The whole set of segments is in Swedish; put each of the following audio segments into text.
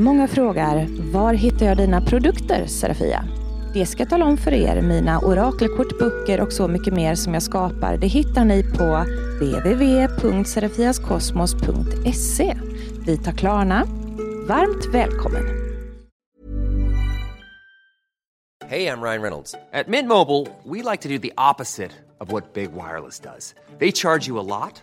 Många frågar, var hittar jag dina produkter, Serafia? Det ska jag tala om för er. Mina orakelkort, böcker och så mycket mer som jag skapar, det hittar ni på www.serafiaskosmos.se. Vi tar Klarna. Varmt välkommen! Hej, jag Ryan Reynolds. På Mint Mobile, we like to do the opposite of what Big Wireless does. They charge you a lot,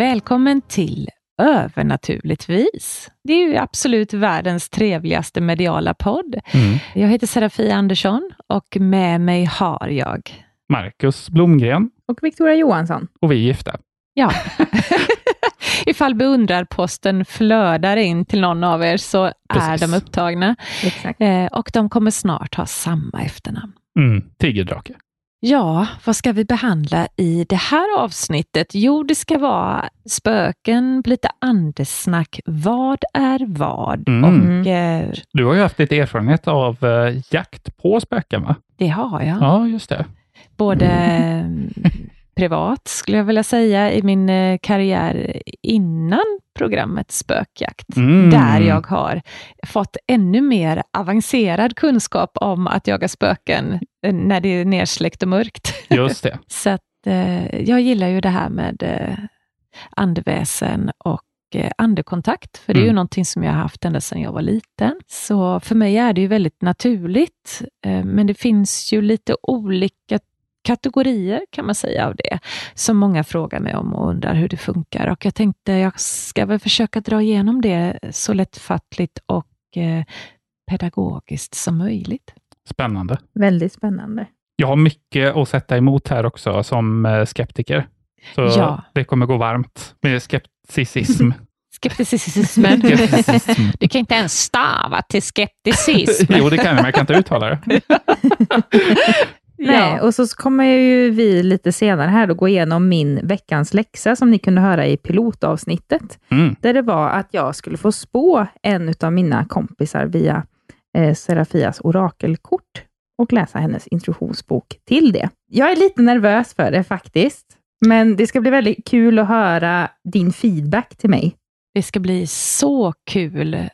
Välkommen till Övernaturligtvis. Det är ju absolut världens trevligaste mediala podd. Mm. Jag heter Serafia Andersson och med mig har jag... Marcus Blomgren Och Victoria Johansson. och vi är gifta. Ja. Ifall beundrarposten flödar in till någon av er så är Precis. de upptagna. Exakt. Eh, och de kommer snart ha samma efternamn. Mm. Tigerdrake. Ja, vad ska vi behandla i det här avsnittet? Jo, det ska vara spöken, lite andesnack. Vad är vad? Mm. Och eh, Du har ju haft lite erfarenhet av eh, jakt på spöken, va? det har jag. Ja, just det. Både eh, privat, skulle jag vilja säga, i min eh, karriär innan programmet Spökjakt. Mm. Där jag har fått ännu mer avancerad kunskap om att jaga spöken eh, när det är nersläckt och mörkt. Just det. Så att, eh, jag gillar ju det här med andeväsen och andekontakt, för det är ju Mm. någonting som jag har haft ända sedan jag var liten. Så för mig är det ju väldigt naturligt, men det finns ju lite olika kategorier kan man säga av det, som många frågar mig om och undrar hur det funkar. Och jag tänkte jag ska väl försöka dra igenom det så lättfattligt och eh, pedagogiskt som möjligt. Spännande. Väldigt spännande. Jag har mycket att sätta emot här också som eh, skeptiker. Så Ja. det kommer gå varmt med skepticism. Skepticismen. Skepticism. Du kan inte ens stava till skepticism. jo, det kan jag, men jag kan inte uttala det. Nej, och så kommer ju vi lite senare här då gå igenom min veckans läxa som ni kunde höra i pilotavsnittet. Mm. Där det var att jag skulle få spå en av mina kompisar via eh, Serafias orakelkort och läsa hennes instruktionsbok till det. Jag är lite nervös för det faktiskt, men det ska bli väldigt kul att höra din feedback till mig. Det ska bli så kul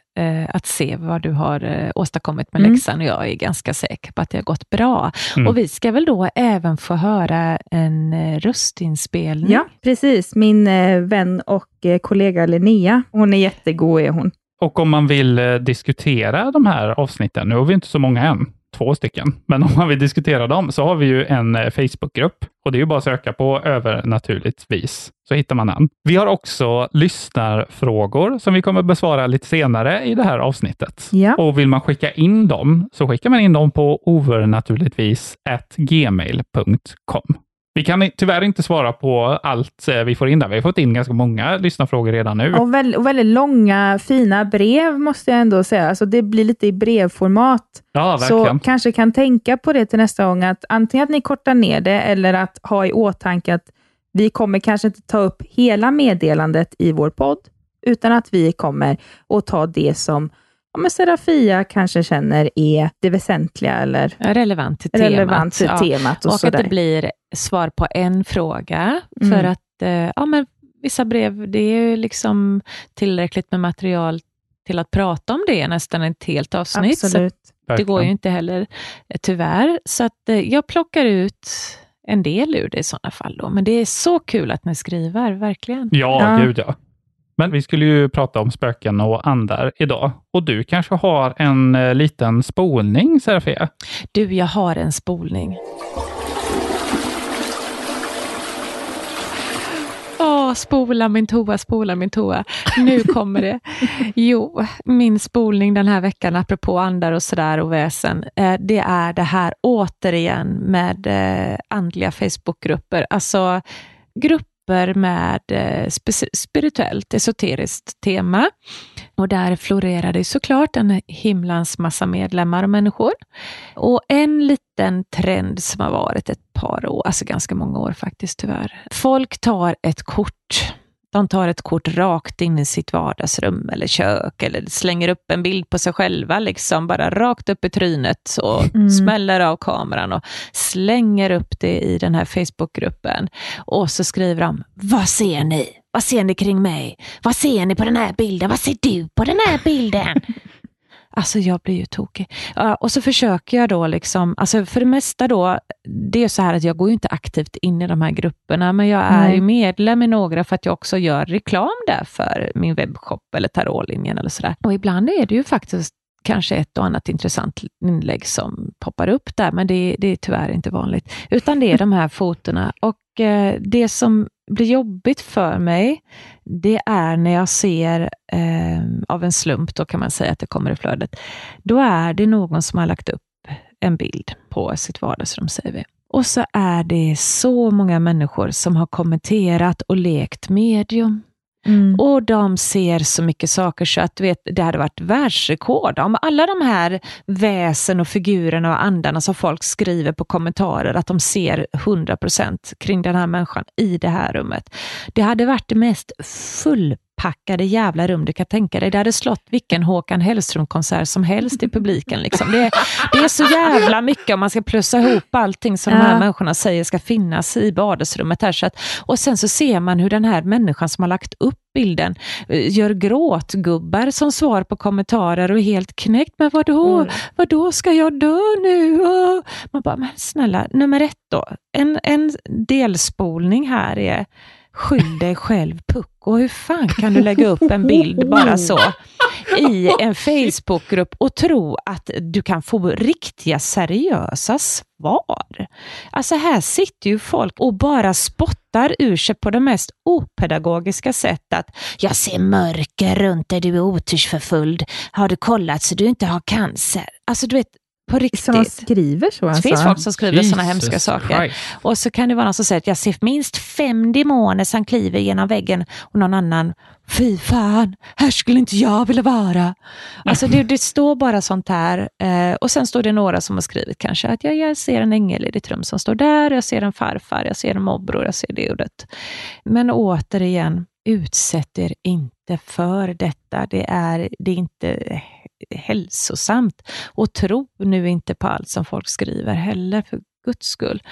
att se vad du har eh, åstadkommit med Mm. läxan och jag är ganska säker på att det har gått bra. Mm. Och vi ska väl då även få höra en eh, röstinspelning. Ja, precis. Min eh, vän och eh, kollega Linnea, hon är jättegod är hon. Och om man vill eh, diskutera de här avsnitten, nu har vi inte så många än, två stycken, men om man vill diskutera dem så har vi ju en eh, Facebookgrupp och det är ju bara att söka på övernaturligtvis så hittar man den. Vi har också lyssnarfrågor som vi kommer besvara lite senare i det här avsnittet. Ja. Och vill man skicka in dem så skickar man in dem på overnaturligtvis gmail.com. Vi kan tyvärr inte svara på allt eh, vi får in där. Vi har fått in ganska många lyssnarfrågor redan nu. Och, väl, och väldigt långa, fina brev måste jag ändå säga. Alltså det blir lite i brevformat. Ja, så verkligen. kanske kan tänka på det till nästa gång, att antingen att ni kortar ner det, eller att ha i åtanke att vi kommer kanske inte ta upp hela meddelandet i vår podd, utan att vi kommer att ta det som ja, men Serafia kanske känner är det väsentliga, eller Ja, Relevant till temat. relevant till Ja. temat. Och, Och att sådär. det blir svar på en fråga. Mm. För att eh, ja, men vissa brev, det är ju liksom tillräckligt med material till att prata om det nästan ett helt avsnitt. Så Absolut. det går ju inte heller, eh, tyvärr. Så att eh, jag plockar ut en del ur det i sådana fall. Då. Men det är så kul att ni skriver, verkligen. Ja, Ja. gud ja. Men vi skulle ju prata om spöken och andar idag. Och du kanske har en eh, liten spolning, Serafia? Du, jag har en spolning. Åh, spola min toa, spola min toa. Nu kommer det. Jo, min spolning den här veckan, apropå andar och sådär och väsen, eh, det är det här återigen med eh, andliga Facebookgrupper. Alltså grupper grupper med eh, spirituellt, esoteriskt tema. Och där florerar det såklart en himlans massa medlemmar och människor. Och en liten trend som har varit ett par år, alltså ganska många år faktiskt tyvärr. Folk tar ett kort de tar ett kort rakt in i sitt vardagsrum eller kök eller slänger upp en bild på sig själva, liksom bara rakt upp i trynet och mm. smäller av kameran och slänger upp det i den här Facebookgruppen. Och så skriver de, vad ser ni? Vad ser ni kring mig? Vad ser ni på den här bilden? Vad ser du på den här bilden? Alltså jag blir ju tokig. och så försöker jag då, liksom, alltså för det mesta då, det är så här att jag går ju inte aktivt in i de här grupperna, men jag är ju medlem i några för att jag också gör reklam där för min webbshop eller tarotlinjen eller sådär. Och ibland är det ju faktiskt kanske ett och annat intressant inlägg som poppar upp där, men det, det är tyvärr inte vanligt. Utan det är de här fotona. Och eh, det som blir jobbigt för mig, det är när jag ser, eh, av en slump, då kan man säga att det kommer i flödet, då är det någon som har lagt upp en bild på sitt vardagsrum, säger vi. Och så är det så många människor som har kommenterat och lekt medium, Mm. Och de ser så mycket saker så att du vet, det hade varit världsrekord. Om alla de här väsen och figurerna och andarna som folk skriver på kommentarer, att de ser 100% kring den här människan i det här rummet. Det hade varit det mest full fullpackade jävla rum du kan tänka dig. Det hade slått vilken Håkan Hellström-konsert som helst i publiken. Liksom. Det, det, är så jävla mycket om man ska plussa ihop allting som ja. de här människorna säger ska finnas i vardagsrummet. Här. Så att, och sen så ser man hur den här människan som har lagt upp bilden eh, gör gråtgubbar som svar på kommentarer och är helt knäckt. Men vadå, mm. vadå ska jag dö nu? Man bara, men snälla, nummer ett då. En, en delspolning här är Skyll dig själv pucko. Hur fan kan du lägga upp en bild bara så i en Facebookgrupp och tro att du kan få riktiga seriösa svar? Alltså här sitter ju folk och bara spottar ur sig på det mest opedagogiska sätt att jag ser mörker runt dig, du är otursförföljd. Har du kollat så du inte har cancer? Alltså du vet, på riktigt. Som skriver så? Alltså. Det finns folk som skriver sådana hemska saker. Christ. Och så kan det vara någon som säger att jag ser minst fem demoner som kliver genom väggen och någon annan, fy fan, här skulle inte jag vilja vara. Alltså det, det står bara sånt här. Eh, och sen står det några som har skrivit kanske att jag, jag ser en ängel i ditt rum som står där, jag ser en farfar, jag ser en morbror, jag ser det och det. Men återigen, utsätt er inte för detta. Det är, det är inte hälsosamt. Och tro nu inte på allt som folk skriver heller, för guds skull.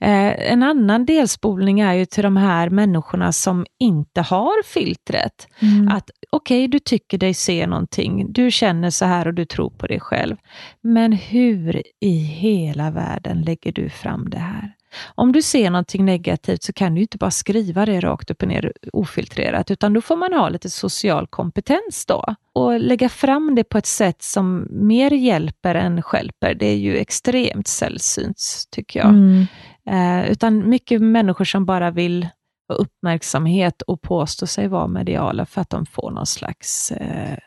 Eh, en annan delspolning är ju till de här människorna som inte har filtret. Mm. Att okej, okay, du tycker dig se någonting, du känner så här och du tror på det själv. Men hur i hela världen lägger du fram det här? Om du ser någonting negativt så kan du inte bara skriva det rakt upp och ner ofiltrerat, utan då får man ha lite social kompetens då och lägga fram det på ett sätt som mer hjälper än skälper. Det är ju extremt sällsynt, tycker jag. Mm. Eh, utan mycket människor som bara vill ha uppmärksamhet och påstå sig vara mediala för att de får någon slags eh,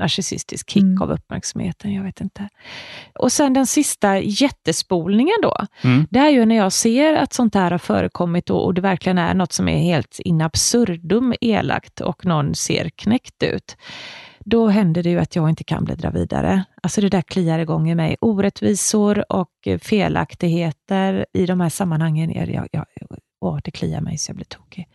narcissistisk kick mm. av uppmärksamheten. Jag vet inte. Och sen den sista jättespolningen då. Mm. Det är ju när jag ser att sånt här har förekommit och, och det verkligen är något som är helt in absurdum elakt och någon ser knäckt ut. Då händer det ju att jag inte kan bläddra vidare. Alltså det där kliar igång i mig. Orättvisor och felaktigheter i de här sammanhangen. Jag, jag, åh, det kliar mig så jag blir tokig.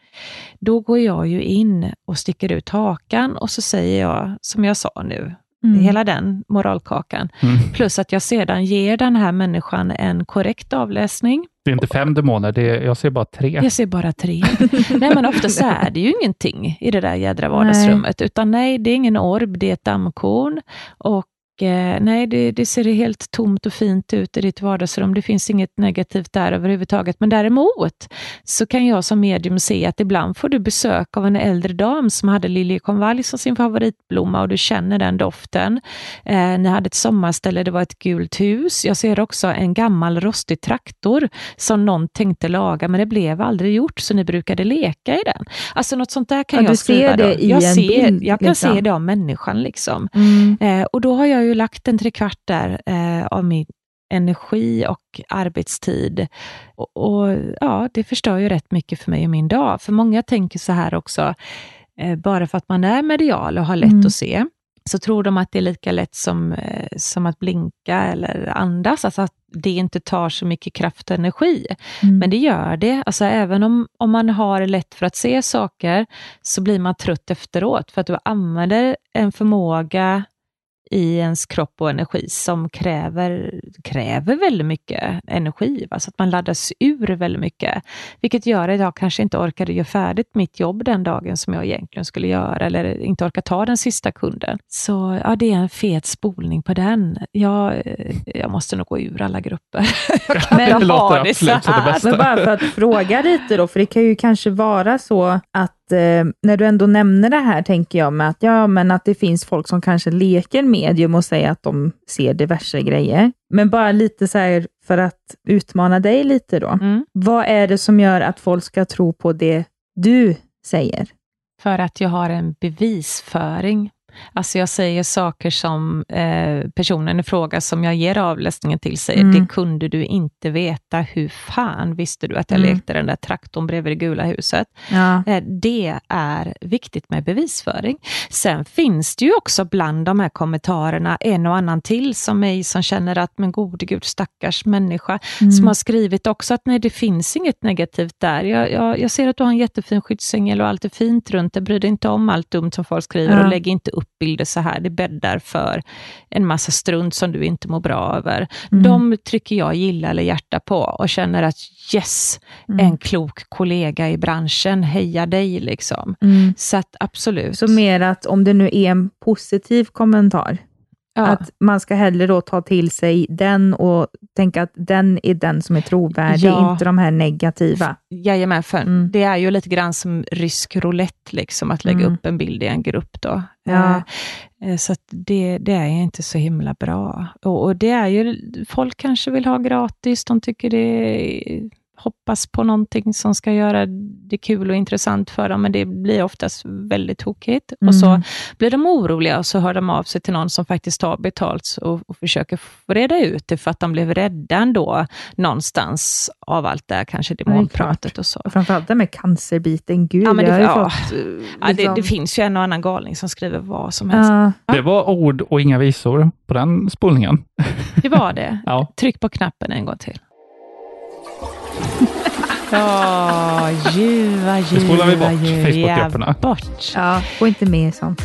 Då går jag ju in och sticker ut hakan och så säger jag, som jag sa nu, mm. hela den moralkakan. Mm. Plus att jag sedan ger den här människan en korrekt avläsning. Det är inte fem demoner, det är, jag ser bara tre. Jag ser bara tre. nej, men oftast är det ju ingenting i det där jädra vardagsrummet, nej. utan nej, det är ingen orb, det är ett dammkorn och nej, det, det, ser helt tomt och fint ut i ditt vardagsrum. Det finns inget negativt där överhuvudtaget. Men däremot så kan jag som medium se att ibland får du besök av en äldre dam som hade liljekonvalj som sin favoritblomma och du känner den doften. Eh, ni hade ett sommarställe, det var ett gult hus. Jag ser också en gammal rostig traktor som någon tänkte laga, men det blev aldrig gjort, så ni brukade leka i den. Alltså något sånt där kan ja, jag skriva. Ser det i jag en ser, bild? Jag kan liksom. se det av människan. Liksom. Mm. Eh, och då har jag ju lagt en trekvart där eh, av min energi och arbetstid. Och, och, ja, Det förstör ju rätt mycket för mig i min dag. För många tänker så här också, eh, bara för att man är medial och har lätt mm. att se, så tror de att det är lika lätt som, eh, som att blinka eller andas, alltså att det inte tar så mycket kraft och energi. Mm. Men det gör det. Alltså även om, om man har lätt för att se saker, så blir man trött efteråt, för att du använder en förmåga i ens kropp och energi som kräver, kräver väldigt mycket energi. Va? Så att man laddas ur väldigt mycket. Vilket gör att jag kanske inte orkade göra färdigt mitt jobb den dagen som jag egentligen skulle göra eller inte orkar ta den sista kunden. Så ja, det är en fet spolning på den. Jag, jag måste nog gå ur alla grupper. Men jag har det så här. Men bara för att fråga lite då, för det kan ju kanske vara så att eh, när du ändå nämner det här, tänker jag med att, ja, men att det finns folk som kanske leker medium och säger att de ser diverse grejer. Men bara lite så här, för att utmana dig lite då. Mm. Vad är det som gör att folk ska tro på det du säger? För att jag har en bevisföring Alltså jag säger saker som eh, personen i fråga som jag ger avläsningen till säger, mm. det kunde du inte veta. Hur fan visste du att jag mm. lekte den där traktorn bredvid det gula huset? Ja. Eh, det är viktigt med bevisföring. Sen finns det ju också bland de här kommentarerna en och annan till som mig som känner att, men gode gud, stackars människa, mm. som har skrivit också att nej, det finns inget negativt där. Jag, jag, jag ser att du har en jättefin skyddsängel och allt är fint runt det. Bry dig inte om allt dumt som folk skriver ja. och lägg inte upp upp bilder så här. Det bäddar för en massa strunt som du inte mår bra över. Mm. De trycker jag gilla eller hjärta på och känner att yes, mm. en klok kollega i branschen, heja dig liksom. Mm. Så att absolut. Så mer att om det nu är en positiv kommentar, Ja. Att man ska hellre då ta till sig den och tänka att den är den som är trovärdig, ja. inte de här negativa. Jajamän, för mm. det är ju lite grann som rysk roulette, liksom, att lägga mm. upp en bild i en grupp. Då. Ja. Eh, så det, det är inte så himla bra. Och, och, det är ju, folk kanske vill ha gratis, de tycker det är hoppas på någonting som ska göra det kul och intressant för dem, men det blir oftast väldigt tokigt. Mm. Och så mm. blir de oroliga och så hör de av sig till någon som faktiskt har betalt och, och försöker reda ut det, för att de blev rädda ändå någonstans av allt det här, kanske demonpratet och så. Och framförallt det med cancerbiten, gud, ja, men det, ja. fått, liksom... ja, det, det, liksom- finns ju en och annan galning som skriver vad som helst. Ja. Det var ord och inga visor på den spolningen. Det var det. ja. Tryck på knappen en gång till. Ja, ljuva, ljuva, Nu spolar vi bort Facebookgrupperna. Bort. Ja, gå inte med i sånt.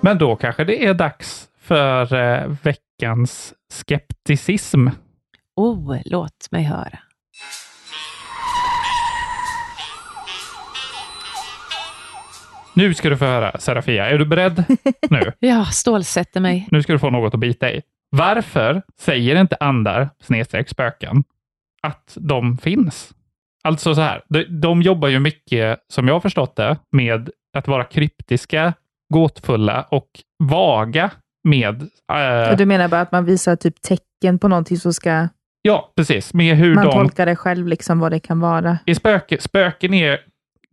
Men då kanske det är dags för eh, veckans skepticism. Oh, låt mig höra. Nu ska du få höra, Serafia. Är du beredd nu? ja, stålsätter mig. Nu ska du få något att bita i. Varför säger inte andar, snedstreck spöken, att de finns? Alltså så här, de, de jobbar ju mycket, som jag har förstått det, med att vara kryptiska, gåtfulla och vaga med... Äh, du menar bara att man visar typ tecken på någonting som ska... Ja, precis. Med hur man de... tolkar det själv, liksom vad det kan vara. Är spöke, spöken är,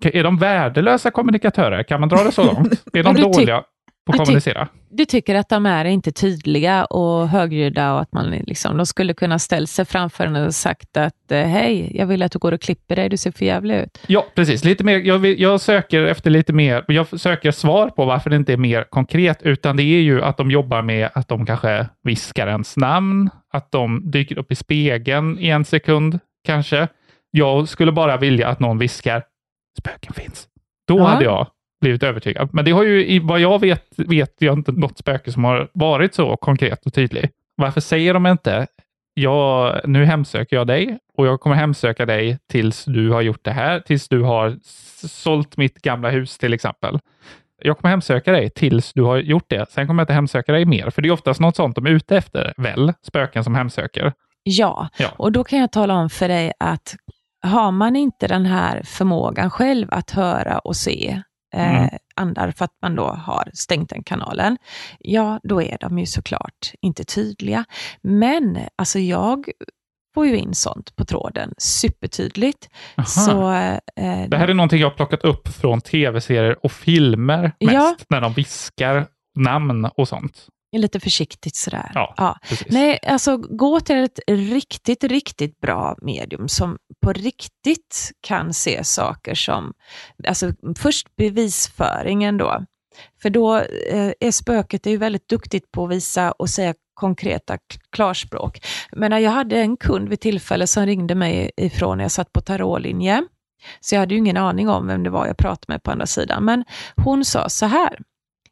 är de värdelösa kommunikatörer? Kan man dra det så långt? är de dåliga? på att kommunicera. Du tycker att de är inte tydliga och högljudda och att man liksom, de skulle kunna ställt sig framför en och sagt att eh, hej, jag vill att du går och klipper dig, du ser för jävlig ut. Ja, precis. Lite mer, jag, vill, jag söker efter lite mer, jag söker svar på varför det inte är mer konkret, utan det är ju att de jobbar med att de kanske viskar ens namn, att de dyker upp i spegeln i en sekund kanske. Jag skulle bara vilja att någon viskar spöken finns. Då ja. hade jag blivit övertygad. Men det har ju, vad jag vet, vet jag inte något spöke som har varit så konkret och tydlig. Varför säger de inte, ja, nu hemsöker jag dig och jag kommer hemsöka dig tills du har gjort det här, tills du har sålt mitt gamla hus till exempel. Jag kommer hemsöka dig tills du har gjort det. Sen kommer jag inte hemsöka dig mer, för det är oftast något sånt de är ute efter, väl? Spöken som hemsöker. Ja, ja. och då kan jag tala om för dig att har man inte den här förmågan själv att höra och se, eh, mm. andar för att man då har stängt den kanalen, ja då är de ju såklart inte tydliga. Men alltså jag får ju in sånt på tråden supertydligt. Så, eh, det här är någonting jag har plockat upp från tv-serier och filmer mest, ja. när de viskar namn och sånt. Lite försiktigt sådär. Ja, precis. Nej, alltså gå till ett riktigt, riktigt bra medium som på riktigt kan se saker som, alltså först bevisföringen då. För då eh, är spöket är ju väldigt duktigt på att visa och säga konkreta klarspråk. Men jag hade en kund vid tillfälle som ringde mig ifrån när jag satt på tarotlinje. Så jag hade ju ingen aning om vem det var jag pratade med på andra sidan. Men hon sa så här,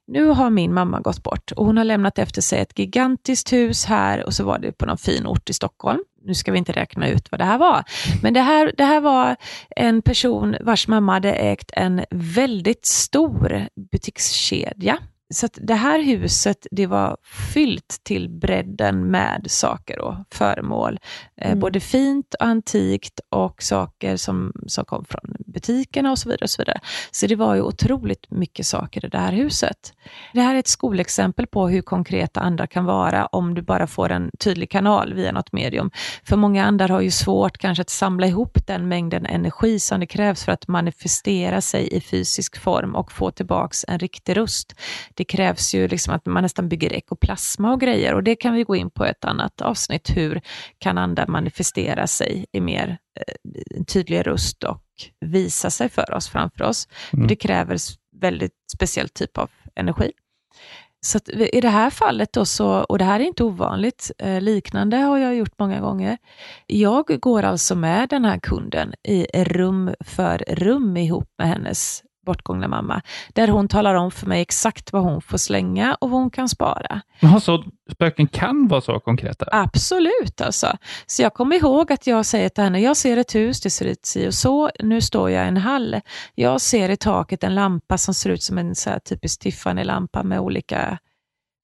nu har min mamma gått bort och hon har lämnat efter sig ett gigantiskt hus här och så var det på någon fin ort i Stockholm. Nu ska vi inte räkna ut vad det här var. Men det här, det här var en person vars mamma hade ägt en väldigt stor butikskedja så det här huset det var fyllt till bredden med saker och föremål. Eh, mm. både fint och antikt och saker som, som kom från butikerna och så vidare. och Så vidare. Så det var ju otroligt mycket saker i det här huset. Det här är ett skolexempel på hur konkreta andar kan vara om du bara får en tydlig kanal via något medium. För många andar har ju svårt kanske att samla ihop den mängden energi som det krävs för att manifestera sig i fysisk form och få tillbaks en riktig röst det krävs ju liksom att man nästan bygger ekoplasma och grejer och det kan vi gå in på ett annat avsnitt. Hur kan andar manifestera sig i mer eh, tydlig röst och visa sig för oss, framför oss. Mm. Det kräver väldigt speciell typ av energi. Så i det här fallet, då så, och det här är inte ovanligt, eh, liknande har jag gjort många gånger. Jag går alltså med den här kunden i rum för rum ihop med hennes bortgångna mamma, där hon talar om för mig exakt vad hon får slänga och vad hon kan spara. så spöken kan vara så konkreta? Absolut. Alltså. Så jag kommer ihåg att jag säger till henne, jag ser ett hus, det ser ut si och så, nu står jag i en hall. Jag ser i taket en lampa som ser ut som en så här typisk Tiffany-lampa med olika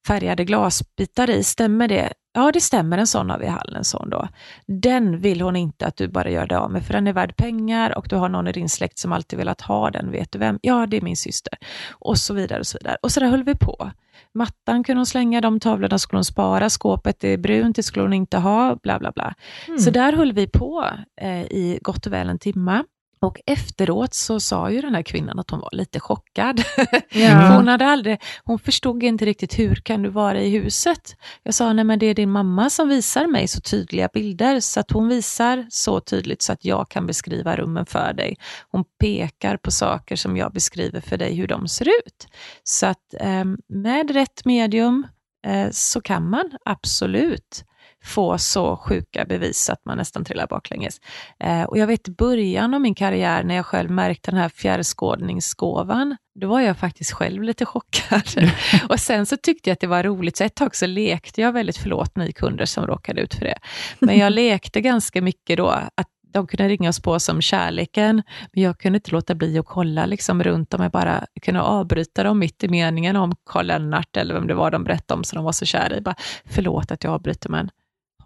färgade glasbitar i. Stämmer det? Ja, det stämmer, en sån har vi i hallen. Sån då. Den vill hon inte att du bara gör det av med, för den är värd pengar och du har någon i din släkt som alltid velat ha den. Vet du vem? Ja, det är min syster. Och så vidare. Och så vidare. Och så där höll vi på. Mattan kunde hon slänga, de tavlorna skulle hon spara, skåpet är brunt, det skulle hon inte ha, bla bla bla. Mm. Så där höll vi på eh, i gott och väl en timme. Och efteråt så sa ju den här kvinnan att hon var lite chockad. Ja. hon, hade aldrig, hon förstod inte riktigt, hur kan du vara i huset? Jag sa, nej men det är din mamma som visar mig så tydliga bilder, så att hon visar så tydligt så att jag kan beskriva rummen för dig. Hon pekar på saker som jag beskriver för dig, hur de ser ut. Så att eh, med rätt medium eh, så kan man absolut få så sjuka bevis att man nästan trillar baklänges. Eh, och jag vet i början av min karriär när jag själv märkte den här fjärrskådningsgåvan, då var jag faktiskt själv lite chockad. och sen så tyckte jag att det var roligt, så ett tag så lekte jag väldigt, förlåt ni kunder som råkade ut för det, men jag lekte ganska mycket då att de kunde ringa oss på som kärleken, men jag kunde inte låta bli att kolla liksom runt om. Jag bara kunde avbryta dem mitt i meningen om Karl Lennart eller vem det var de berättade om som de var så kära i. Bara, förlåt att jag avbryter, men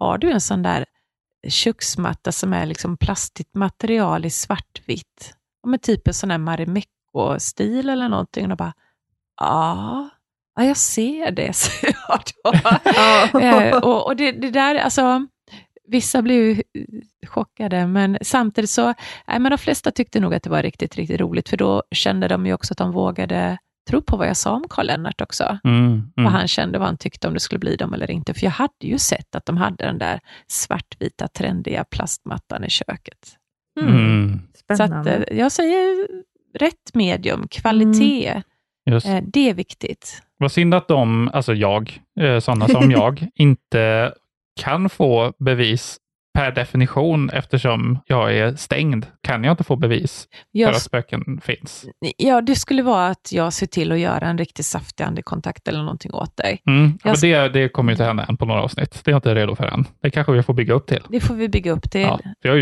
har du en sån där köksmatta som är liksom plastigt material i svartvitt, ja, typ en sån där Marimekko-stil eller någonting, och bara, ja, ja, jag ser det, säger jag då. eh, och, och det, det, där, alltså, vissa blev ju chockade, men samtidigt så, nej, men de flesta tyckte nog att det var riktigt, riktigt roligt, för då kände de ju också att de vågade tro på vad jag sa om Karl Lennart också. Mm, mm. Vad han kände, vad han tyckte om det skulle bli dem eller inte. För jag hade ju sett att de hade den där svartvita trendiga plastmattan i köket. Mm. mm. Så att, eh, jag säger rätt medium, kvalitet. Eh, det är viktigt. Vad synd att de, alltså jag, eh, sådana som jag, inte kan få bevis per definition, eftersom jag är stängd, kan jag inte få bevis jag, för att spöken finns. Ja, det skulle vara att jag ser till att göra en riktigt saftig andekontakt eller någonting åt dig. Mm, jag, det, det kommer inte hända än på några avsnitt. Det är jag inte redo för än. Det kanske vi får bygga upp till. Det får vi bygga upp till. Ja, jag,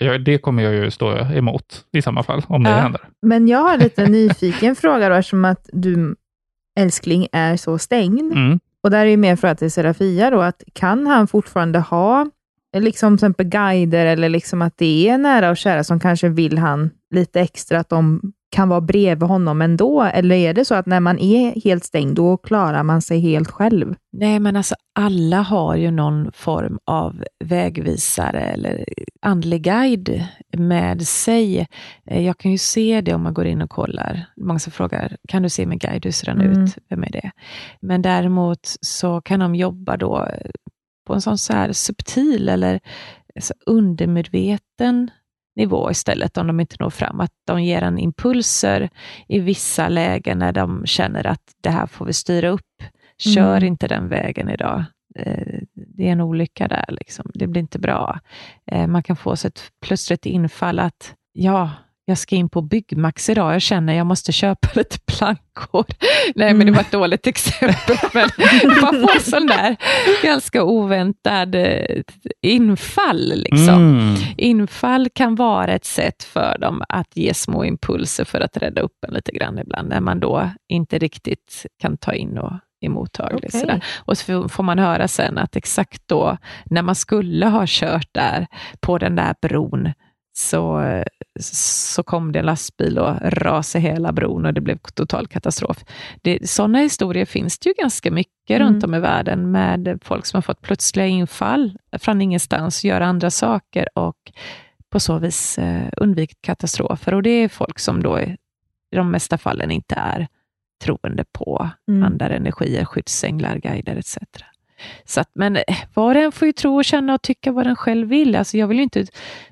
jag, det kommer jag ju stå emot i samma fall, om ja. det händer. Men jag har lite nyfiken fråga då, eftersom att du, älskling, är så stängd. Mm. Och där är ju mer fråga till Serafia då, att kan han fortfarande ha liksom till exempel guider eller liksom att det är nära och kära som kanske vill han lite extra, att de kan vara bredvid honom ändå? Eller är det så att när man är helt stängd, då klarar man sig helt själv? Nej, men alltså alla har ju någon form av vägvisare eller andlig guide med sig. Eh, jag kan ju se det om man går in och kollar. Många som frågar, kan du se min guide? Hur ser den mm. ut? Vem är det? Men däremot så kan de jobba då på en sån så här subtil eller undermedveten nivå istället, om de inte når fram. Att de ger en impulser i vissa lägen när de känner att det här får vi styra upp. Kör mm. inte den vägen idag. Eh, det är en olycka där. Liksom. Det blir inte bra. Eh, man kan få sig ett plötsligt infall att ja, jag ska in på Byggmax idag, jag känner jag måste köpa lite plankor. Nej, men det var ett dåligt exempel, men man får sån där ganska oväntad eh, infall. Liksom. Mm. Infall kan vara ett sätt för dem att ge små impulser för att rädda upp en lite grann ibland, när man då inte riktigt kan ta in och är mottaglig. Okay. Och så får man höra sen att exakt då, när man skulle ha kört där på den där bron, så, så kom det en lastbil och rasade hela bron och det blev total katastrof. Det, sådana historier finns det ju ganska mycket mm. runt om i världen med folk som har fått plötsliga infall från ingenstans, göra andra saker och på så vis eh, undvikit katastrofer. Och det är folk som då i de mesta fallen inte är troende på mm. andra energier, skyddsänglar, guider etc. Så att, men eh, var och en får ju tro och känna och tycka vad den själv vill. Alltså jag vill ju inte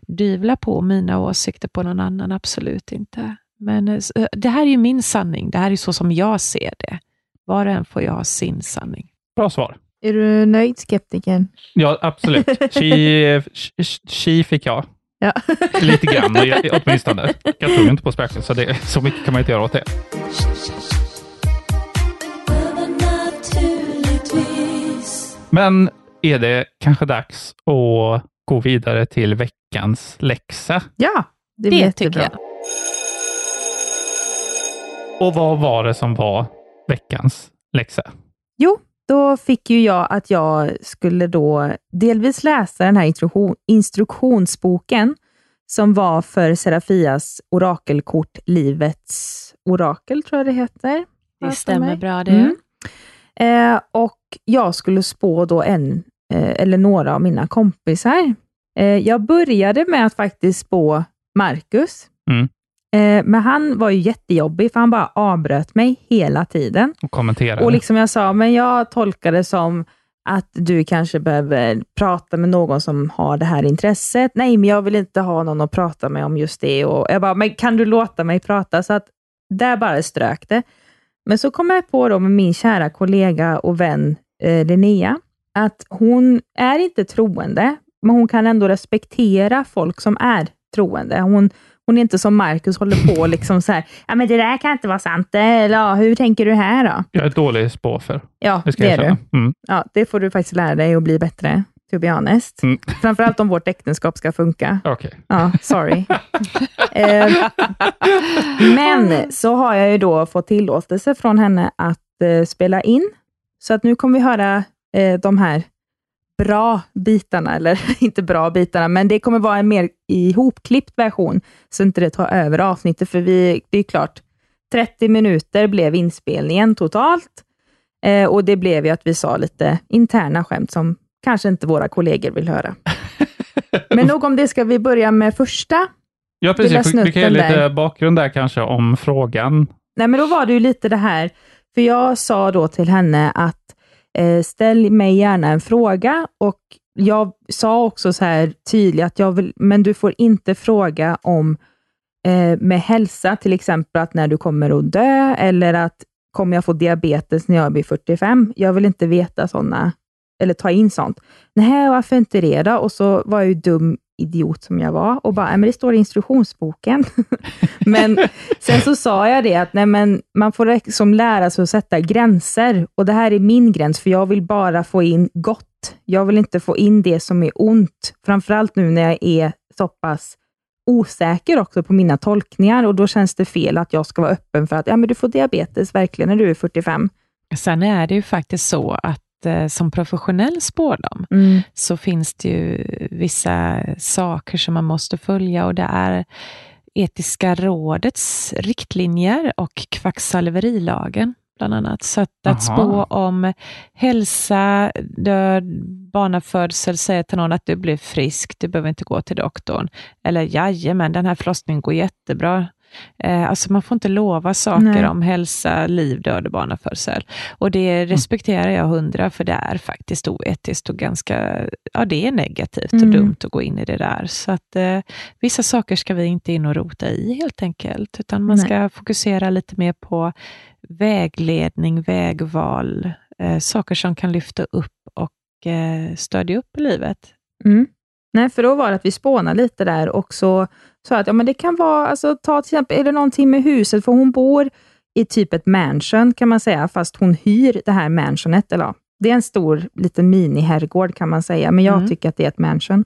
dyvla på mina åsikter på någon annan, absolut inte. Men eh, det här är ju min sanning. Det här är så som jag ser det. Var och en får ju ha sin sanning. Bra svar. Är du nöjd, skeptiken? Ja, absolut. Chi, chi fick jag. Ja. Lite grann, åtminstone. Jag tror inte på spöken, så, det, så mycket kan man inte göra åt det. Men är det kanske dags att gå vidare till veckans läxa? Ja, det, det tycker jag. Och vad var det som var veckans läxa? Jo, då fick ju jag att jag skulle då delvis läsa den här instruktion, instruktionsboken som var för Serafias orakelkort Livets orakel, tror jag det heter. Det stämmer bra det. Mm. Eh, och jag skulle spå då en eh, eller några av mina kompisar. Eh, jag började med att faktiskt spå Marcus. Mm. Eh, men han var ju jättejobbig, för han bara avbröt mig hela tiden. Och kommenterade. Och liksom jag sa, men jag tolkade det som att du kanske behöver prata med någon som har det här intresset. Nej, men jag vill inte ha någon att prata med om just det. Och jag bara, men kan du låta mig prata? Så att där bara strök det. Men så kom jag på då med min kära kollega och vän eh, Linnea, att hon är inte troende, men hon kan ändå respektera folk som är troende. Hon, hon är inte som Marcus håller på liksom så här, ja men det där kan inte vara sant, eller ja, hur tänker du här då? Jag är dålig spåfer. Ja, det, det är du. Mm. Ja, det får du faktiskt lära dig att bli bättre to be honest. Mm. Framförallt om vårt äktenskap ska funka. Okay. Ja, sorry. eh, men så har jag ju då fått tillåtelse från henne att eh, spela in. Så att nu kommer vi höra eh, de här bra bitarna, eller inte bra bitarna, men det kommer vara en mer ihopklippt version, så inte det tar över avsnittet, för vi, det är klart, 30 minuter blev inspelningen totalt. Eh, och det blev ju att vi sa lite interna skämt som kanske inte våra kollegor vill höra. Men nog om det, ska vi börja med första Ja, precis. Vi kan ge lite där. bakgrund där kanske om frågan. Nej, men då var det ju lite det här, för jag sa då till henne att eh, ställ mig gärna en fråga och jag sa också så här tydligt att jag vill, men du får inte fråga om eh, med hälsa, till exempel att när du kommer att dö eller att kommer jag få diabetes när jag blir 45? Jag vill inte veta sådana eller ta in sånt. Nej, varför inte det då? Och så var jag ju dum idiot som jag var och bara, men det står i instruktionsboken. men sen så sa jag det att nej, men man får liksom lära sig att sätta gränser och det här är min gräns, för jag vill bara få in gott. Jag vill inte få in det som är ont, framförallt nu när jag är så pass osäker också på mina tolkningar och då känns det fel att jag ska vara öppen för att ja, men du får diabetes verkligen när du är 45. Sen är det ju faktiskt så att eh, som professionell spårdom, mm. så finns det ju vissa saker som man måste följa och det är etiska rådets riktlinjer och kvacksalverilagen bland annat. Så att, att spå om hälsa, död, barnafödsel, säga till någon att du blir frisk, du behöver inte gå till doktorn. Eller jajamän, den här förlossningen går jättebra. Eh, alltså man får inte lova saker Nej. om hälsa, liv, död och barnafödsel. Och det mm. respekterar jag hundra, för det är faktiskt oetiskt och ganska, ja det är negativt och mm. dumt att gå in i det där. Så att eh, vissa saker ska vi inte in och rota i helt enkelt, utan man Nej. ska fokusera lite mer på vägledning, vägval, eh, saker som kan lyfta upp och eh, stödja upp i livet. Mm. Nej, för då var det att vi spånade lite där och så sa att ja, men det kan vara, alltså, ta till exempel, är det någonting med huset, för hon bor i typ ett mansion kan man säga, fast hon hyr det här mansionet. Eller, det är en stor liten mini-herrgård kan man säga, men jag mm. tycker att det är ett mansion.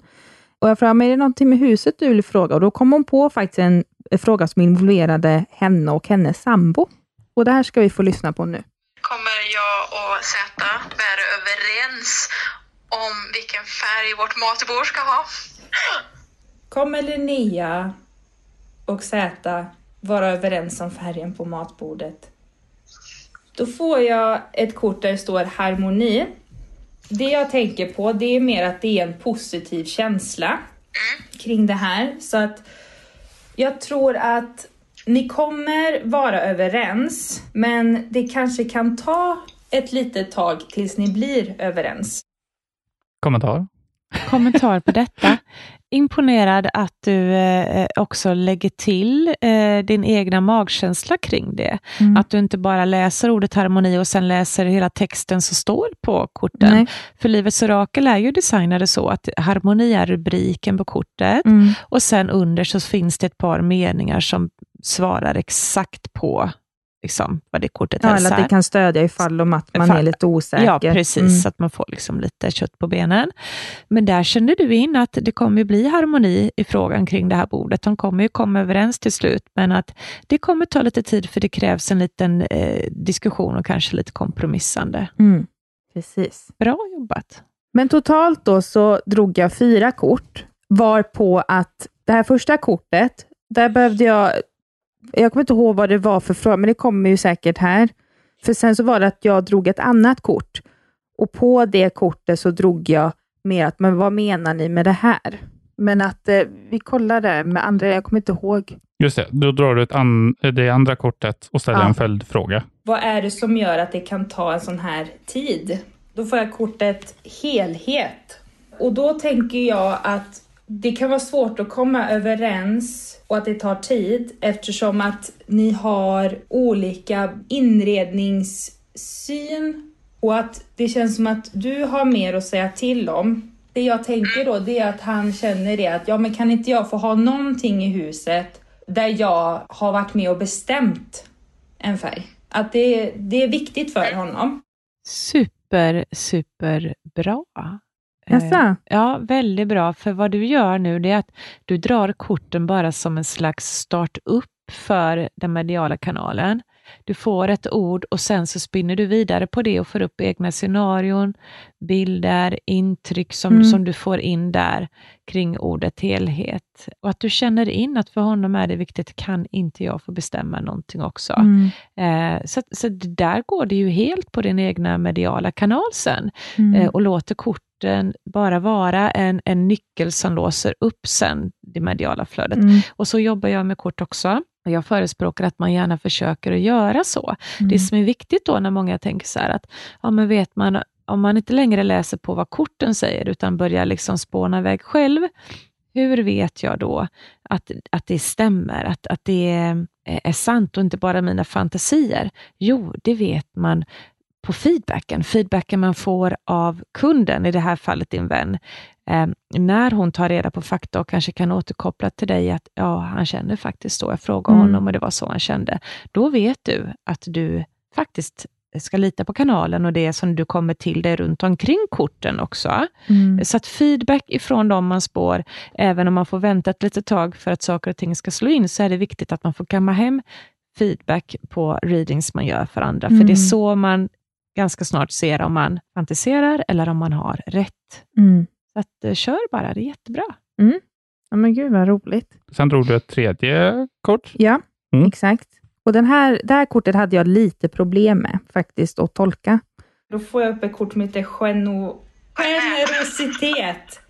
Och jag frågade, är det någonting med huset du vill fråga? Och då kom hon på faktiskt en, en fråga som involverade henne och hennes sambo. Och det här ska vi få lyssna på nu. Kommer jag och Zäta vara överens om vilken färg vårt matbord ska ha? Kommer Linnea och Zäta vara överens om färgen på matbordet? Då får jag ett kort där det står harmoni. Det jag tänker på, det är mer att det är en positiv känsla mm. kring det här. Så att jag tror att ni kommer vara överens, men det kanske kan ta ett litet tag tills ni blir överens. Kommentar? Kommentar på detta. Imponerad att du eh, också lägger till eh, din egna magkänsla kring det. Mm. Att du inte bara läser ordet harmoni och sen läser hela texten som står på korten. Nej. För Livets orakel är ju designade så att harmoni är rubriken på kortet mm. och sen under så finns det ett par meningar som svarar exakt på liksom, vad det kortet ja, hälsar. Eller att det kan stödja ifall om att man ifall, är lite osäker. Ja, precis, mm. att man får liksom lite kött på benen. Men där kände du in att det kommer bli harmoni i frågan kring det här bordet. De kommer ju komma överens till slut, men att det kommer ta lite tid, för det krävs en liten eh, diskussion och kanske lite kompromissande. Mm. Precis. Bra jobbat. Men totalt då så drog jag fyra kort, var på att det här första kortet, där behövde jag jag kommer inte ihåg vad det var för fråga, men det kommer ju säkert här. För sen så var det att jag drog ett annat kort och på det kortet så drog jag mer att, men vad menar ni med det här? Men att eh, vi kollade med andra, jag kommer inte ihåg. Just det, då drar du ett an, det andra kortet och ställer ja. en följdfråga. Vad är det som gör att det kan ta en sån här tid? Då får jag kortet helhet. Och då tänker jag att det kan vara svårt att komma överens och att det tar tid eftersom att ni har olika inredningssyn och att det känns som att du har mer att säga till om. Det jag tänker då, det är att han känner det att ja, men kan inte jag få ha någonting i huset där jag har varit med och bestämt en färg? Att det, det är viktigt för honom. Super, super bra. Jaså? Eh, ja, väldigt bra. För vad du gör nu, det är att du drar korten bara som en slags start-up för den mediala kanalen. Du får ett ord och sen så spinner du vidare på det och får upp egna scenarion, bilder, intryck som, mm. som du får in där kring ordet helhet. Och att du känner in att för honom är det viktigt, kan inte jag få bestämma någonting också. Mm. Eh, så, så där går det ju helt på din egna mediala kanal sen mm. eh, och låter korten bara vara en, en nyckel som låser upp sen det mediala flödet. Mm. Och så jobbar jag med kort också. Jag förespråkar att man gärna försöker att göra så. Mm. Det som är viktigt då när många tänker så här att, ja men vet man, om man inte längre läser på vad korten säger, utan börjar liksom spåna iväg själv, hur vet jag då att, att det stämmer, att, att det är, är sant och inte bara mina fantasier? Jo, det vet man på feedbacken, feedbacken man får av kunden, i det här fallet din vän, eh, när hon tar reda på fakta och kanske kan återkoppla till dig att ja, han känner faktiskt så. Jag frågade mm. honom och det var så han kände. Då vet du att du faktiskt ska lita på kanalen och det som du kommer till dig runt omkring korten också. Mm. Så att feedback ifrån dem man spår, även om man får vänta ett litet tag för att saker och ting ska slå in, så är det viktigt att man får kamma hem feedback på readings man gör för andra. Mm. För det är så man ganska snart ser om man fantiserar eller om man har rätt. Mm. Så att, uh, kör bara, det är jättebra. Mm. Ja, men gud vad roligt. Sen drog du ett tredje kort. Ja, Mm. exakt. Och den här, det här kortet hade jag lite problem med faktiskt att tolka. Då får jag upp ett kort som heter geno, generositet.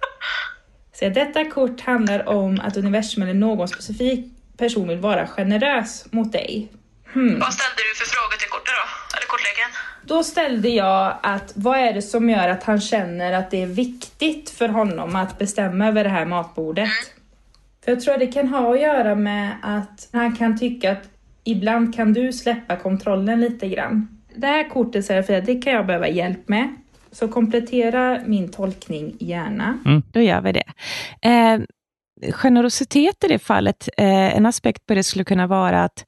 Så detta kort handlar om att universum eller någon specifik person vill vara generös mot dig. Hmm. Vad ställde du för frågor till kortet då? Eller kortleken? Då ställde jag att vad är det som gör att han känner att det är viktigt för honom att bestämma över det här matbordet? För jag tror att det kan ha att göra med att han kan tycka att ibland kan du släppa kontrollen lite grann. Det här kortet Serafia, det kan jag behöva hjälp med. Så komplettera min tolkning gärna. Då gör vi det. Eh, generositet i det fallet, eh, en aspekt på det skulle kunna vara att,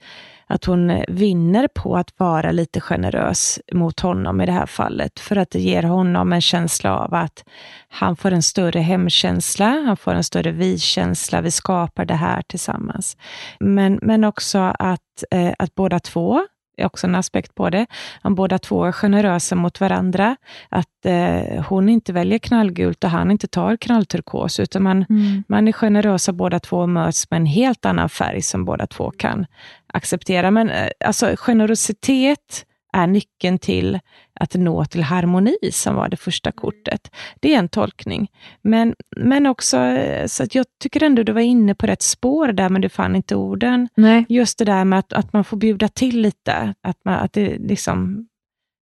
att hon vinner på att vara lite generös mot honom i det här fallet, för att det ger honom en känsla av att han får en större hemkänsla, han får en större vi-känsla, vi skapar det här tillsammans. Men, men också att, eh, att båda två är också en aspekt på det. Om båda två är generösa mot varandra, att eh, hon inte väljer knallgult och han inte tar knallturkos, utan man, man är generösa båda två och möts med en helt annan färg som båda två kan acceptera. Men eh, alltså generositet är nyckeln till att nå till harmoni, som var det första kortet. Det är en tolkning. Men, men också, eh, så att jag tycker ändå du var inne på rätt spår där, men du fann inte orden. Nej. Just det där med att, att man får bjuda till lite, att, man, att det liksom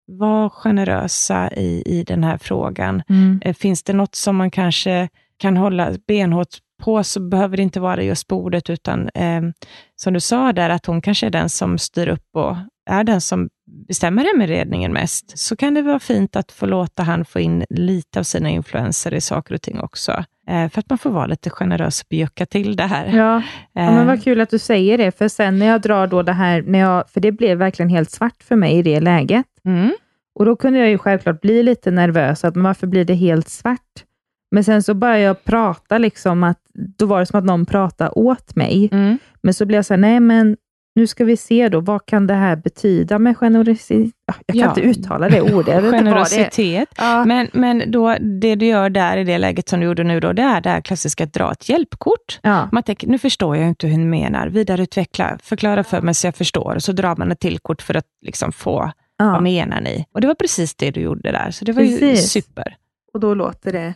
var generösa i, i den här frågan. Mm. Eh, Finns det något som man kanske kan hålla benhårt på, så behöver det inte vara just bordet, utan eh, som du sa där, att hon kanske är den som styr upp och är den som bestämmer hemredningen mest, så kan det vara fint att få låta han få in lite av sina influenser i saker och ting också. Eh, för att man får vara lite generös och bjucka till det här. Ja, ja, men Eh, vad kul att du säger det, för sen när jag drar då det här, när jag, för det blev verkligen helt svart för mig i det läget. mm. Och då kunde jag ju självklart bli lite nervös, att varför blir det helt svart? Men sen så började jag prata, liksom att, då var det som att någon pratade åt mig. Mm. Men så blev jag så här, nej men nu ska vi se då, vad kan det här betyda med generositet? Ja, Jag kan Ja. inte uttala det ordet. Vad det. Generositet. Ja. Men, men då, det du gör där i det läget som du gjorde nu, då, det är det här klassiska att dra ett hjälpkort. Ja. Man tänker, nu förstår jag inte hur ni menar. Vidareutveckla, förklara för mig så jag förstår. Och så drar man ett till kort för att liksom få, vad Ja. menar ni? Och det var precis det du gjorde där, så det var ju Precis. super. Och då låter det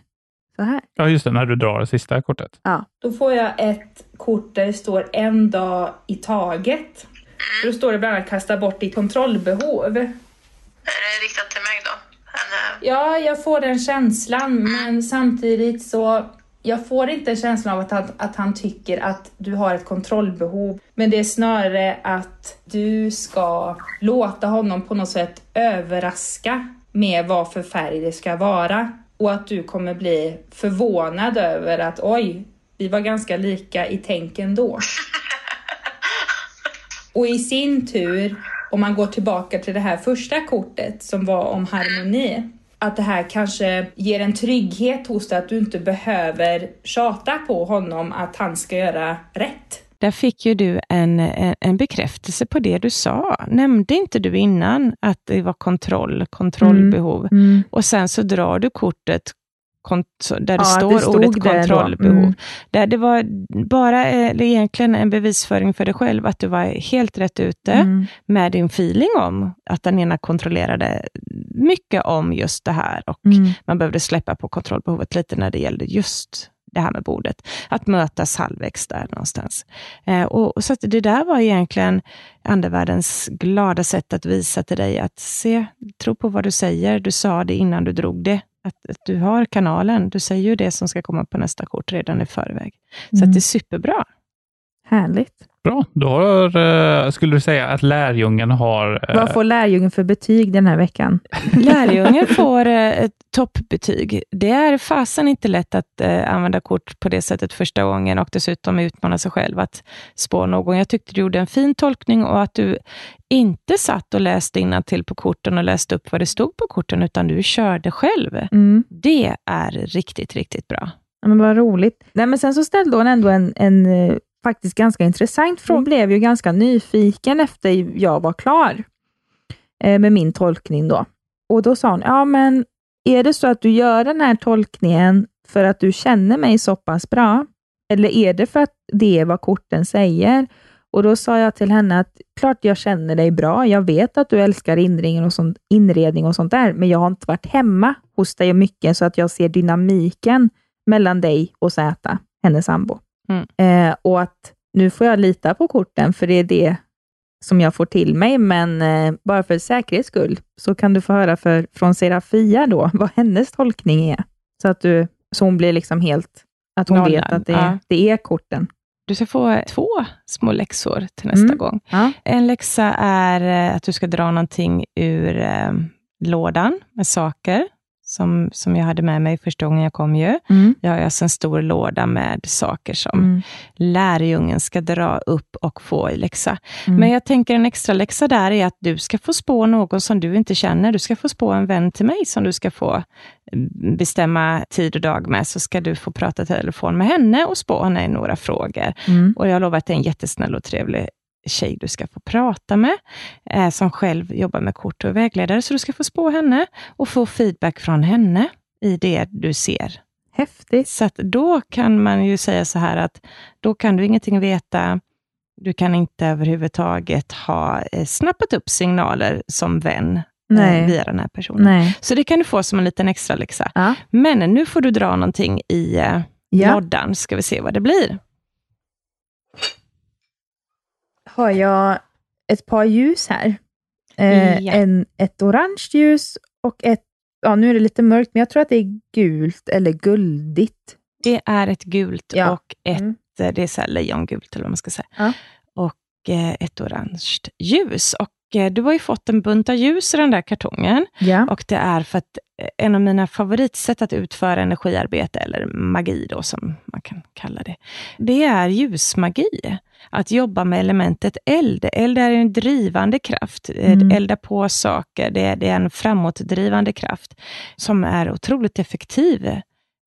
så här. Ja, just det, när du drar det sista kortet. Ja. Då får jag ett kort där det står en dag i taget. Då står det bland annat kasta bort ditt kontrollbehov. Är det riktat till mig då? Eller? Ja, jag får den känslan, men samtidigt så jag får inte en känsla av att han, att han tycker att du har ett kontrollbehov. Men det är snarare att du ska låta honom på något sätt överraska med vad för färg det ska vara. Och att du kommer bli förvånad över att oj, vi var ganska lika i tänken då. Och i sin tur, om man går tillbaka till det här första kortet som var om harmoni, att det här kanske ger en trygghet hos dig att du inte behöver tjata på honom att han ska göra rätt. Där fick ju du en, en, bekräftelse på det du sa. Nämnde inte du innan att det var kontroll, kontrollbehov? Och sen så drar du kortet där det Ja, står det ordet kontrollbehov. Mm. Där det var bara eh, eller egentligen en bevisföring för dig själv, att du var helt rätt ute Mm. med din feeling om att den ena kontrollerade mycket om just det här och Mm. man behövde släppa på kontrollbehovet lite när det gällde just det här med bordet. Att mötas halvvägs där någonstans. Eh, och, och så det där var egentligen andevärldens glada sätt att visa till dig att se, tro på vad du säger. Du sa det innan du drog det. Att, att du har kanalen. Du säger ju det som ska komma på nästa kort redan i förväg. Så Mm. att det är superbra. Härligt. Bra, då har, eh, skulle du säga att lärjungen har... eh, Vad får lärjungen för betyg den här veckan? Lärjungen får eh, ett toppbetyg. Det är fasen inte lätt att använda kort på det sättet första gången och dessutom utmana sig själv att spå någon. Jag tyckte du gjorde en fin tolkning och att du inte satt och läste till på korten och läste upp vad det stod på korten, utan du körde själv. Mm. Det är riktigt, riktigt bra. Ja, men vad roligt. Nej, men sen så ställde hon ändå en, en faktiskt ganska intressant fråga. blev ju ganska nyfiken efter jag var klar eh, med min tolkning då. Och då sa hon, ja men är det så att du gör den här tolkningen för att du känner mig så pass bra? Eller är det för att det är vad korten säger? Och Då sa jag till henne att klart jag känner dig bra. Jag vet att du älskar inredning och sånt, inredning och sånt där, men jag har inte varit hemma hos dig mycket så att jag ser dynamiken mellan dig och Zäta, hennes sambo. Mm. Eh, och att nu får jag lita på korten, för det är det som jag får till mig, men eh, bara för säkerhets skull så kan du få höra för, från Serafia då, vad hennes tolkning är. Så att du, så hon blir liksom helt, att hon Nollad, vet att det, ja. det är korten. Du ska få två små läxor till nästa Mm. gång. Ja. En läxa är eh, att du ska dra någonting ur eh, lådan med saker, som, som jag hade med mig första gången jag kom ju. Mm. Jag har alltså en stor låda med saker som Mm. lärjungen ska dra upp och få i läxa. Mm. Men jag tänker en extra läxa där är att du ska få spå någon som du inte känner. Du ska få spå en vän till mig som du ska få mm, bestämma tid och dag med, så ska du få prata i telefon med henne och spå henne i några frågor. Mm. Och jag lovar att det är en jättesnäll och trevlig tjej du ska få prata med, eh, som själv jobbar med kort och vägledare, så du ska få spå henne och få feedback från henne i det du ser. Häftigt. Så då kan man ju säga så här att då kan du ingenting veta, du kan inte överhuvudtaget ha eh, snappat upp signaler som vän Nej. eh, via den här personen. Nej. Så det kan du få som en liten extra läxa. Ja. Men nu får du dra någonting i eh, Ja. loddan, ska vi se vad det blir. Har jag ett par ljus här. Eh, Ja. en, ett orange ljus och ett, ja nu är det lite mörkt, men jag tror att det är gult eller guldigt. Det är ett gult Ja. och ett, Mm. eh, det är så här lejongult eller vad man ska säga. Ja. Och eh, ett orange ljus. Och eh, du har ju fått en bunta ljus i den där kartongen. Och det är för att eh, en av mina favoritsätt att utföra energiarbete, eller magi då, som man kan kalla det, det är ljusmagi. Att jobba med elementet eld. Eld är en drivande kraft. Eh, Mm. Elda på saker, det är, det är en framåtdrivande kraft som är otroligt effektiv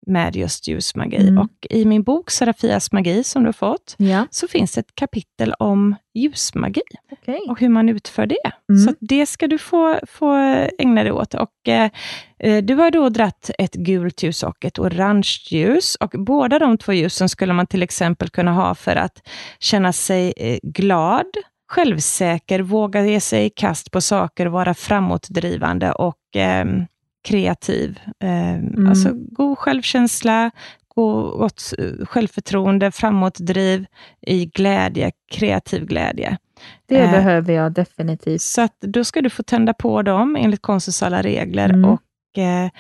med just ljusmagi. Mm. Och i min bok Serafias magi, som du har fått, ja. så finns ett kapitel om ljusmagi Okej. och hur man utför det. Mm. Så det ska du få, få ägna dig åt. Och, eh, eh, du har då dratt ett gult ljus och ett orange ljus. Och båda de två ljusen skulle man till exempel kunna ha för att känna sig eh, glad, självsäker, våga ge sig i kast på saker, vara framåtdrivande och ehm, kreativ. Ehm, Alltså god självkänsla, gott eh, självförtroende, framåtdriv i glädje, kreativ glädje. Det Eh, behöver jag definitivt. Så att då ska du få tända på dem enligt konstens alla regler Mm. och eh,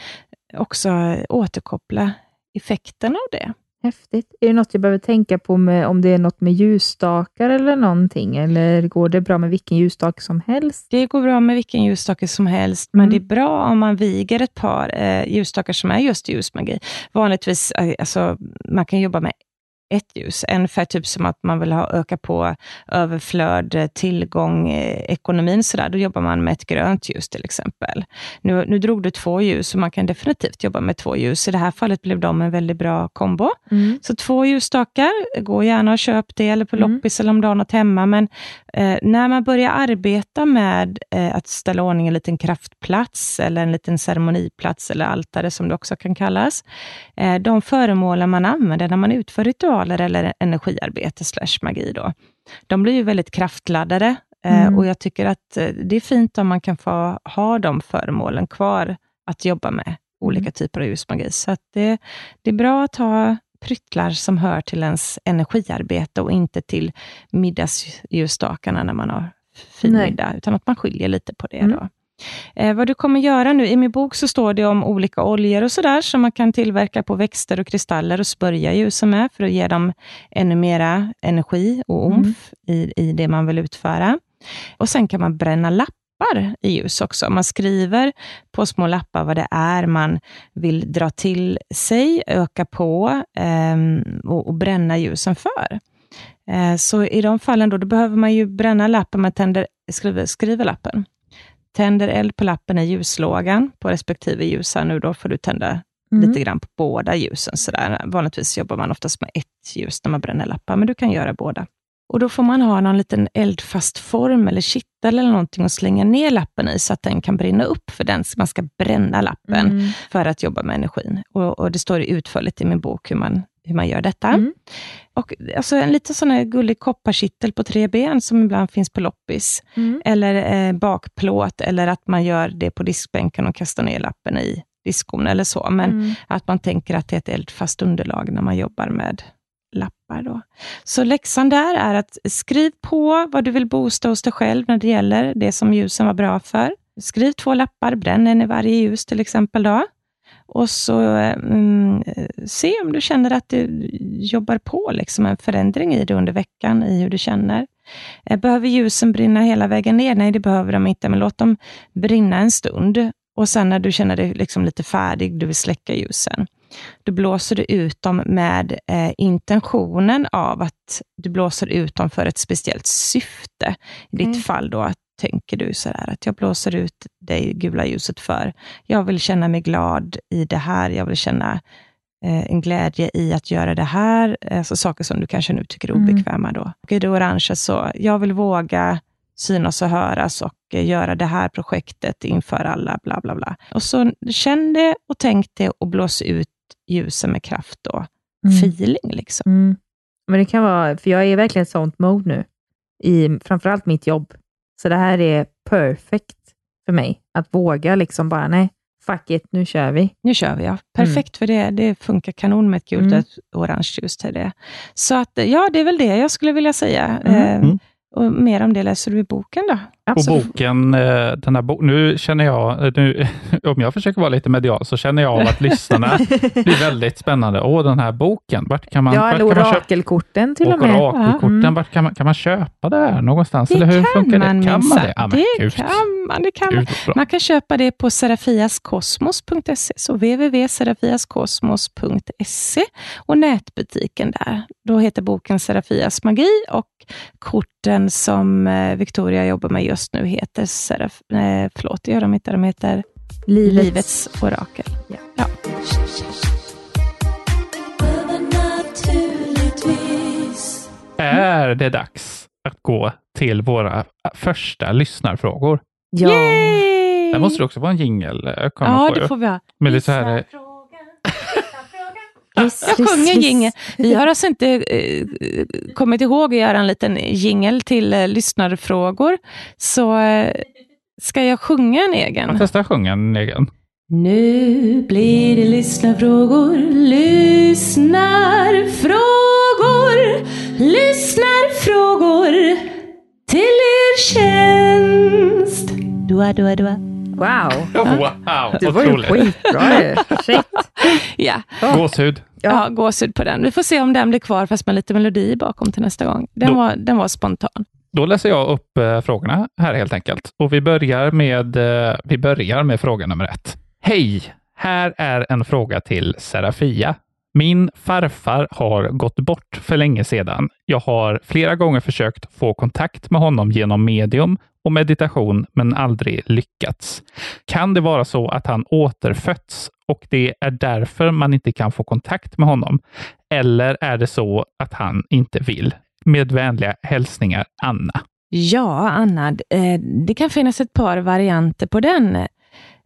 också återkoppla effekten av det. Häftigt. Är det något jag behöver tänka på med, om det är något med ljusstakar eller någonting? Eller går det bra med vilken ljusstake som helst? Det går bra med vilken ljusstake som helst, men Mm. det är bra om man viger ett par eh, ljusstakar som är just ljusmagi. Vanligtvis, eh, alltså, man kan jobba med ett ljus, ungefär typ som att man vill ha, öka på överflöd, eh, tillgång, eh, ekonomin sådär. Då jobbar man med ett grönt ljus till exempel. Nu, nu drog du två ljus, så man kan definitivt jobba med två ljus. I det här fallet blev de en väldigt bra kombo. Så två ljusstakar, gå gärna och köp det, eller på Mm. loppis eller om du har något hemma. Men eh, när man börjar arbeta med eh, att ställa ordning en liten kraftplats, eller en liten ceremoniplats, eller altare som det också kan kallas. Eh, de föremålen man använder när man utför ritualer eller energiarbete slash magi, då, de blir ju väldigt kraftladdade. Eh, Mm. och jag tycker att eh, det är fint om man kan få ha de föremålen kvar att jobba med olika typer av ljusmagi. Så det, det är bra att ha pryttlar som hör till ens energiarbete och inte till middagsljusstakarna när man har fin middag, utan att man skiljer lite på det. Mm. Då. Eh, vad du kommer göra nu, i min bok så står det om olika oljor och sådär, som man kan tillverka på växter och kristaller och smörja ljusen med, för att ge dem ännu mera energi och omf i, i det man vill utföra. Och sen kan man bränna lappar i ljus också. Man skriver på små lappar vad det är man vill dra till sig, öka på ehm, och, och bränna ljusen för. Eh, så i de fallen då, då behöver man ju bränna lappen, man tänder, skriver, skriver lappen. Tänder eld på lappen i ljuslågan på respektive ljus. Här nu då får du tända Mm. lite grann på båda ljusen. Sådär. Vanligtvis jobbar man oftast med ett ljus när man bränner lappar, men du kan göra båda. Och Då får man ha någon liten eldfast form eller kittel eller någonting att slänga ner lappen i, så att den kan brinna upp för den man ska bränna lappen Mm. för att jobba med energin. Och, och Det står utförligt i min bok hur man, hur man gör detta. Mm. Och alltså en liten sån här gullig kopparkittel på tre ben, som ibland finns på loppis. Mm. Eller eh, bakplåt, eller att man gör det på diskbänken och kastar ner lappen i diskon eller så. Men Mm. att man tänker att det är ett eldfast underlag när man jobbar med lappar. Då. Så läxan där är att skriv på vad du vill boosta hos dig själv när det gäller det som ljusen var bra för. Skriv två lappar, bränn en i varje ljus till exempel. Då. Och så mm, se om du känner att du jobbar på liksom en förändring i det under veckan, i hur du känner. Eh, Behöver ljusen brinna hela vägen ner? Nej, det behöver de inte, men låt dem brinna en stund. Och sen när du känner dig liksom lite färdig, du vill släcka ljusen, då blåser du ut dem med eh, intentionen av att du blåser ut dem för ett speciellt syfte. I ditt Mm. fall då, att tänker du så här, att jag blåser ut det gula ljuset för, jag vill känna mig glad i det här, jag vill känna eh, en glädje i att göra det här, alltså saker som du kanske nu tycker är Mm. obekväma då. Och i det orangea så, jag vill våga synas och höras och eh, göra det här projektet inför alla, bla bla bla. Och så känn det och tänk det och blås ut ljusen med kraft och Mm. feeling. Liksom. Mm. Men det kan vara, för jag är verkligen i ett sånt mode nu, i framförallt mitt jobb. Så det här är perfekt för mig, att våga liksom bara, nej, fuck it, nu kör vi. Nu kör vi, ja. Perfekt, för det, det funkar kanon med ett gult Mm. och ett orange ljus till det. Så att, ja, det är väl det jag skulle vilja säga. Mm. Eh, Mm. och mer om det läser du i boken då. Och Absolut. boken, eh, den här bo- nu känner jag, eh, nu, om jag försöker vara lite medial, så känner jag av att lyssnarna blir väldigt spännande. Åh, den här boken, vart kan man, Ja, eller kan man köpa orakelkorten till och och med. orakelkorten, Mm. vart kan man, kan man köpa det här någonstans? Det eller hur kan funkar man det? Kan man det? Ja, men det gud. kan man. Det kan man. Man kan köpa det på serafiaskosmos.se, så www.serafiaskosmos.se och nätbutiken där. Då heter boken Serafias magi och korten som eh, Victoria jobbar med just nu heter Seraf, eh, förlåt, det gör de inte, de heter Livets, Livets orakel. Ja. Ja. Är det dags att gå till våra första lyssnarfrågor? Ja. Yay! Där måste det också vara en jingel. eh, Ja, det får vi ha. Med lite så här, eh, Yes, Jag yes, sjunger yes. jingel. Vi har alltså inte eh, kommit ihåg att göra en liten jingel till eh, lyssnarfrågor. Så eh, ska jag sjunga en egen? jag testar sjunga en egen. Nu blir det lyssnarfrågor, lyssnarfrågor, lyssnarfrågor till er tjänst. Dua, dua, dua. Wow, Wow, det var ju skitbra ju. Shit. Ja, Gåshud. Ja. gåshud på den. Vi får se om den blir kvar, fast med lite melodi bakom till nästa gång. Den, Då- var, den var spontan. Då läser jag upp eh, frågorna här helt enkelt. Och vi börjar med, eh, vi börjar med fråga nummer ett. Hej! Här är en fråga till Serafia. Min farfar har gått bort för länge sedan. Jag har flera gånger försökt få kontakt med honom genom medium och meditation, men aldrig lyckats. Kan det vara så att han återfötts och det är därför man inte kan få kontakt med honom? Eller är det så att han inte vill? Med vänliga hälsningar, Anna. Ja, Anna, eh, det kan finnas ett par varianter på den.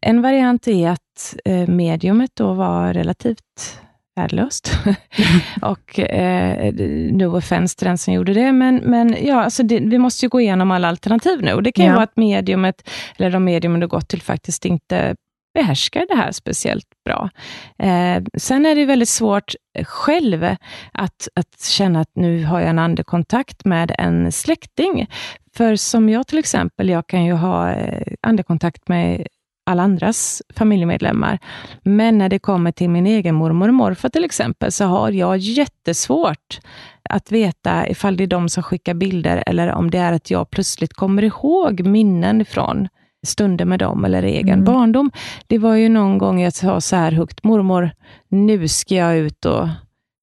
En variant är att eh, mediumet då var relativt värdelöst. och eh, no offense till den som gjorde det, men, men ja, alltså det, vi måste ju gå igenom alla alternativ nu. Och det kan ju Ja. vara att mediumet, eller de medium du gått till, faktiskt inte behärskar det här speciellt bra. Eh, sen är det väldigt svårt eh, själv att, att känna att nu har jag en andekontakt med en släkting. För som jag till exempel, jag kan ju ha eh, andekontakt med alla andras familjemedlemmar. Men när det kommer till min egen mormor och morfar till exempel, så har jag jättesvårt att veta ifall det är de som skickar bilder, eller om det är att jag plötsligt kommer ihåg minnen från stunder med dem, eller egen Mm. barndom. Det var ju någon gång jag sa så här högt, mormor, nu ska jag ut och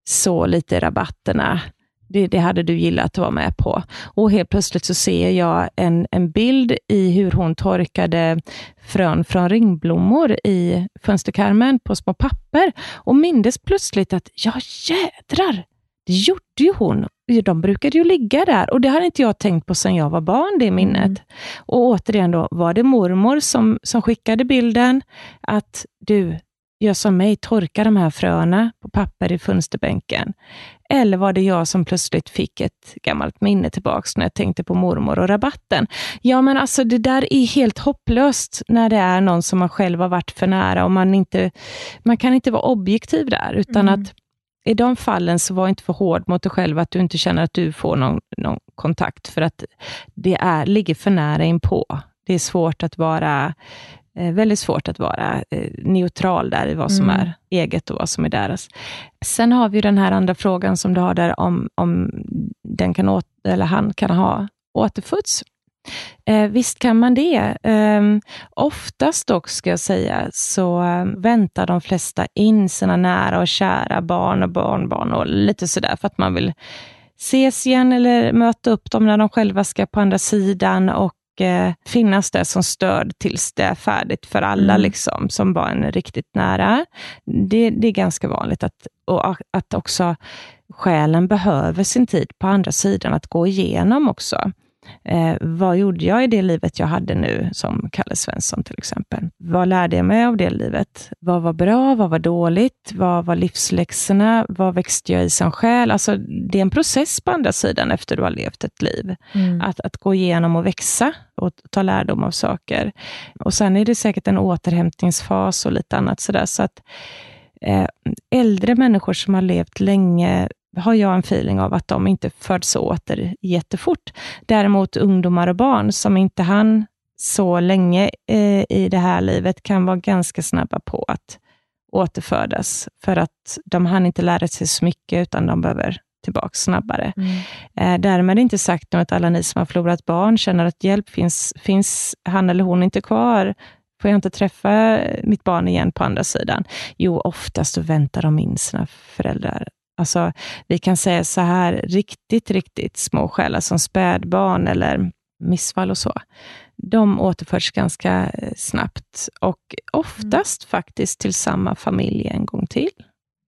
så lite i rabatterna. Det, det hade du gillat att vara med på. Och helt plötsligt så ser jag en, en bild i hur hon torkade frön från ringblommor i fönsterkarmen på små papper och mindes plötsligt att, ja jädrar, det gjorde ju hon. De brukade ju ligga där och det hade inte jag tänkt på sedan jag var barn, det minnet. Mm. Och återigen då, var det mormor som, som skickade bilden att du, gör som mig, torkar de här fröna på papper i fönsterbänken? Eller var det jag som plötsligt fick ett gammalt minne tillbaks när jag tänkte på mormor och rabatten? Ja, men alltså det där är helt hopplöst när det är någon som man själv har varit för nära och man inte, man kan inte vara objektiv där, utan mm. att i de fallen så var inte för hård mot dig själv, att du inte känner att du får någon, någon kontakt, för att det är, ligger för nära inpå. Det är svårt att vara väldigt svårt att vara eh, neutral där i vad som mm. är eget och vad som är deras. Sen har vi den här andra frågan som du har där om, om den kan åt, eller han kan ha återfuts. Eh, visst kan man det. Eh, oftast dock, ska jag säga, så eh, väntar de flesta in sina nära och kära barn och barnbarn och lite sådär, för att man vill ses igen eller möta upp dem när de själva ska på andra sidan och eh, finnas där som stöd tills det är färdigt för alla, mm. liksom, som var en riktigt nära. Det, det är ganska vanligt att, och att också själen behöver sin tid på andra sidan att gå igenom också. Eh, vad gjorde jag i det livet jag hade nu, som Kalle Svensson till exempel? Vad lärde jag mig av det livet? Vad var bra? Vad var dåligt? Vad var livsläxorna? Vad växte jag i som själ? Alltså, det är en process på andra sidan efter du har levt ett liv. Mm. Att, att gå igenom och växa och ta lärdom av saker. Och Sen är det säkert en återhämtningsfas och lite annat sådär. Så att, eh, äldre människor som har levt länge har jag en feeling av att de inte föds åter jättefort. Däremot ungdomar och barn som inte hann så länge eh, i det här livet kan vara ganska snabba på att återfödas, för att de hann inte lära sig så mycket, utan de behöver tillbaka snabbare. Mm. Eh, därmed inte sagt att alla ni som har förlorat barn känner att hjälp finns, finns han eller hon inte kvar, Får jag inte träffa mitt barn igen på andra sidan? Jo, oftast så väntar de in sina föräldrar Alltså, vi kan säga så här, riktigt, riktigt små själar som spädbarn eller missfall och så, de återförs ganska eh, snabbt och oftast mm. faktiskt till samma familj en gång till.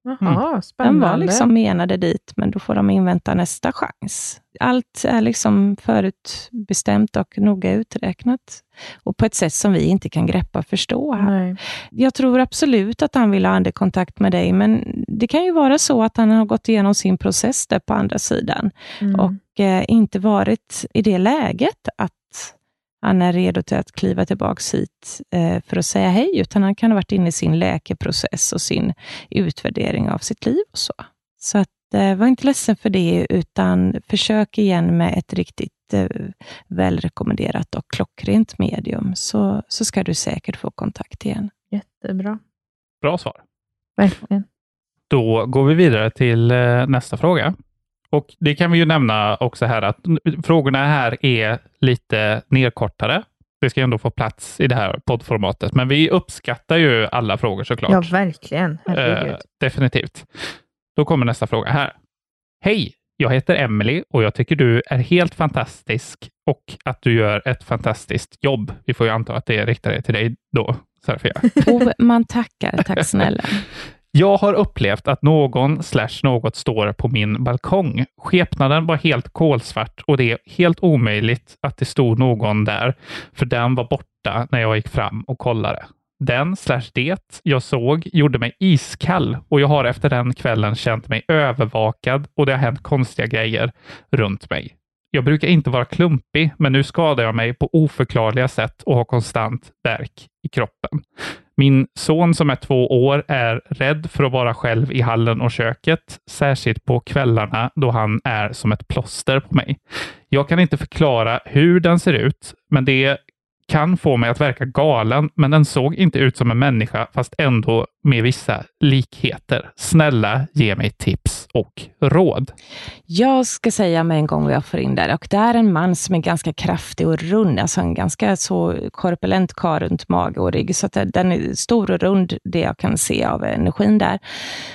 Jaha, mm. spännande. De var liksom menade dit, men då får de invänta nästa chans. Allt är liksom förutbestämt och noga uträknat. Och på ett sätt som vi inte kan greppa och förstå. Här. Jag tror absolut att han vill ha andekontakt med dig, men det kan ju vara så att han har gått igenom sin process där på andra sidan mm. och eh, inte varit i det läget att han är redo till att kliva tillbaka hit eh, för att säga hej, utan han kan ha varit inne i sin läkeprocess och sin utvärdering av sitt liv och så. Så att, eh, var inte ledsen för det, utan försök igen med ett riktigt eh, välrekommenderat och klockrent medium, så, så ska du säkert få kontakt igen. Jättebra. Bra svar. Verkligen. Då går vi vidare till eh, nästa fråga. Och Det kan vi ju nämna också här att frågorna här är lite nedkortade. Det ska ändå få plats i det här poddformatet, men vi uppskattar ju alla frågor såklart. Ja, verkligen. Eh, definitivt. Då kommer nästa fråga här. Hej! Jag heter Emily och jag tycker du är helt fantastisk och att du gör ett fantastiskt jobb. Vi får ju anta att det riktar sig till dig då, Serafia. Oh, man tackar. Tack snälla. Jag har upplevt att någon slash något står på min balkong. Skepnaden var helt kolsvart och det är helt omöjligt att det stod någon där, för den var borta när jag gick fram och kollade. Den slash det jag såg gjorde mig iskall och jag har efter den kvällen känt mig övervakad och det har hänt konstiga grejer runt mig. Jag brukar inte vara klumpig, men nu skadar jag mig på oförklarliga sätt och har konstant värk i kroppen. Min son som är två år är rädd för att vara själv i hallen och köket, särskilt på kvällarna då han är som ett plåster på mig. Jag kan inte förklara hur den ser ut, men det kan få mig att verka galen, men den såg inte ut som en människa, fast ändå med vissa likheter. Snälla, ge mig tips och råd. Jag ska säga med en gång vad jag får in där, och det är en man som är ganska kraftig och rund, alltså en ganska så korpulent karl runt mage och rygg, så att den är stor och rund, det jag kan se av energin där,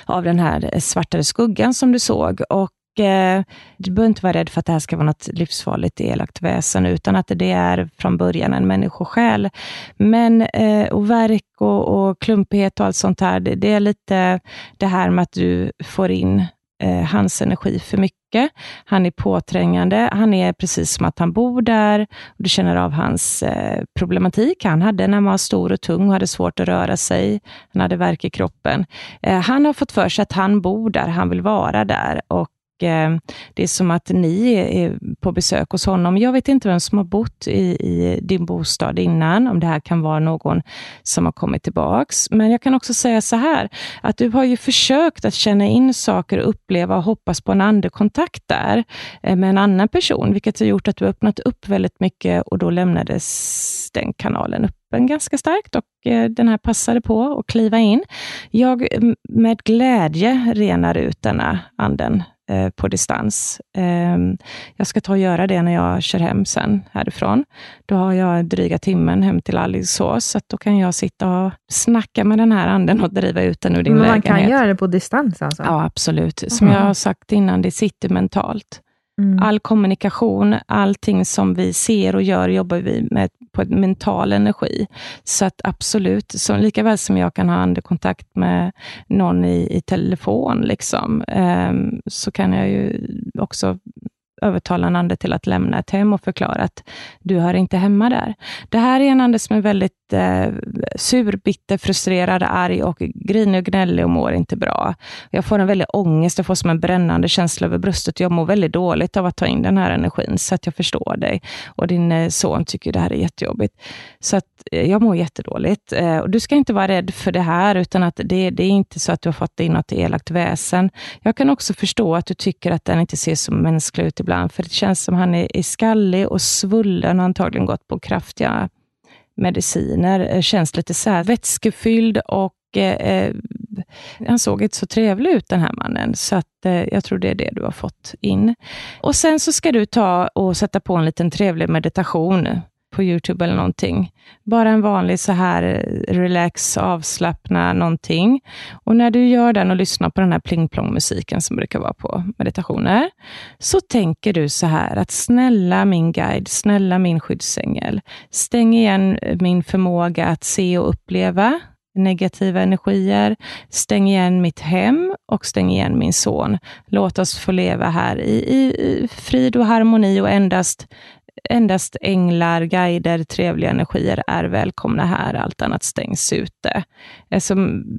av den här svartare skuggan som du såg. Och eh, du behöver inte vara rädd för att det här ska vara något livsfarligt elakt väsen, utan att det är från början en människosjäl. Men, eh, och verk och, och klumpighet och allt sånt här, det, det, är lite det här med att du får in eh, hans energi för mycket. Han är påträngande. Han är precis som att han bor där. Du känner av hans eh, problematik han hade när han var stor och tung och hade svårt att röra sig. Han hade värk i kroppen. Eh, han har fått för sig att han bor där, han vill vara där och Eh, det är som att ni är på besök hos honom. Jag vet inte vem som har bott i, i, din bostad innan, om det här kan vara någon som har kommit tillbaks. Men jag kan också säga så här, att du har ju försökt att känna in saker, uppleva och hoppas på en andekontakt där eh, med en annan person, vilket har gjort att du har öppnat upp väldigt mycket och då lämnades den kanalen öppen ganska starkt och eh, den här passade på att kliva in. Jag med glädje renar ut denna anden Eh, på distans. Ehm, jag ska ta och göra det när jag kör hem sen härifrån. Då har jag dryga timmen hem till Alingsås, så då kan jag sitta och snacka med den här anden och driva ut den ur din Men man lägenhet. Man kan göra det på distans alltså? Ja, absolut. Som mm. jag har sagt innan, det sitter mentalt. Mm. All kommunikation, allting som vi ser och gör, jobbar vi med på mental energi. Så att absolut, så lika väl som jag kan ha andekontakt med någon i, i telefon, liksom, eh, så kan jag ju också övertala en ande till att lämna ett hem och förklara att du hör inte hemma där. Det här är en ande som är väldigt eh, sur, bitter, frustrerad, arg och grinig och gnällig och mår inte bra. Jag får en väldigt ångest, jag får som en brännande känsla över bröstet. Jag mår väldigt dåligt av att ta in den här energin, så att jag förstår dig. Och din eh, son tycker det här är jättejobbigt. Så att Eh, jag mår jättedåligt. Eh, och du ska inte vara rädd för det här, utan att det, det är inte så att du har fått in något elakt väsen. Jag kan också förstå att du tycker att den inte ser så mänsklig ut ibland, för det känns som han är, är skallig och svullen och antagligen gått på kraftiga mediciner. Eh, känns lite så här vätskefylld och eh, eh, han såg inte så trevlig ut den här mannen, så att, eh, jag tror det är det du har fått in. Och Sen så ska du ta och sätta på en liten trevlig meditation på Youtube eller någonting. Bara en vanlig så här eh, relax, avslappna någonting. Och när du gör den och lyssnar på den här pling-plong-musiken som brukar vara på meditationer, så tänker du så här att snälla min guide, snälla min skyddsängel, stäng igen eh, min förmåga att se och uppleva negativa energier. Stäng igen mitt hem och stäng igen min son. Låt oss få leva här i, i frid och harmoni och endast endast änglar, guider, trevliga energier är välkomna här. Allt annat stängs ute. Så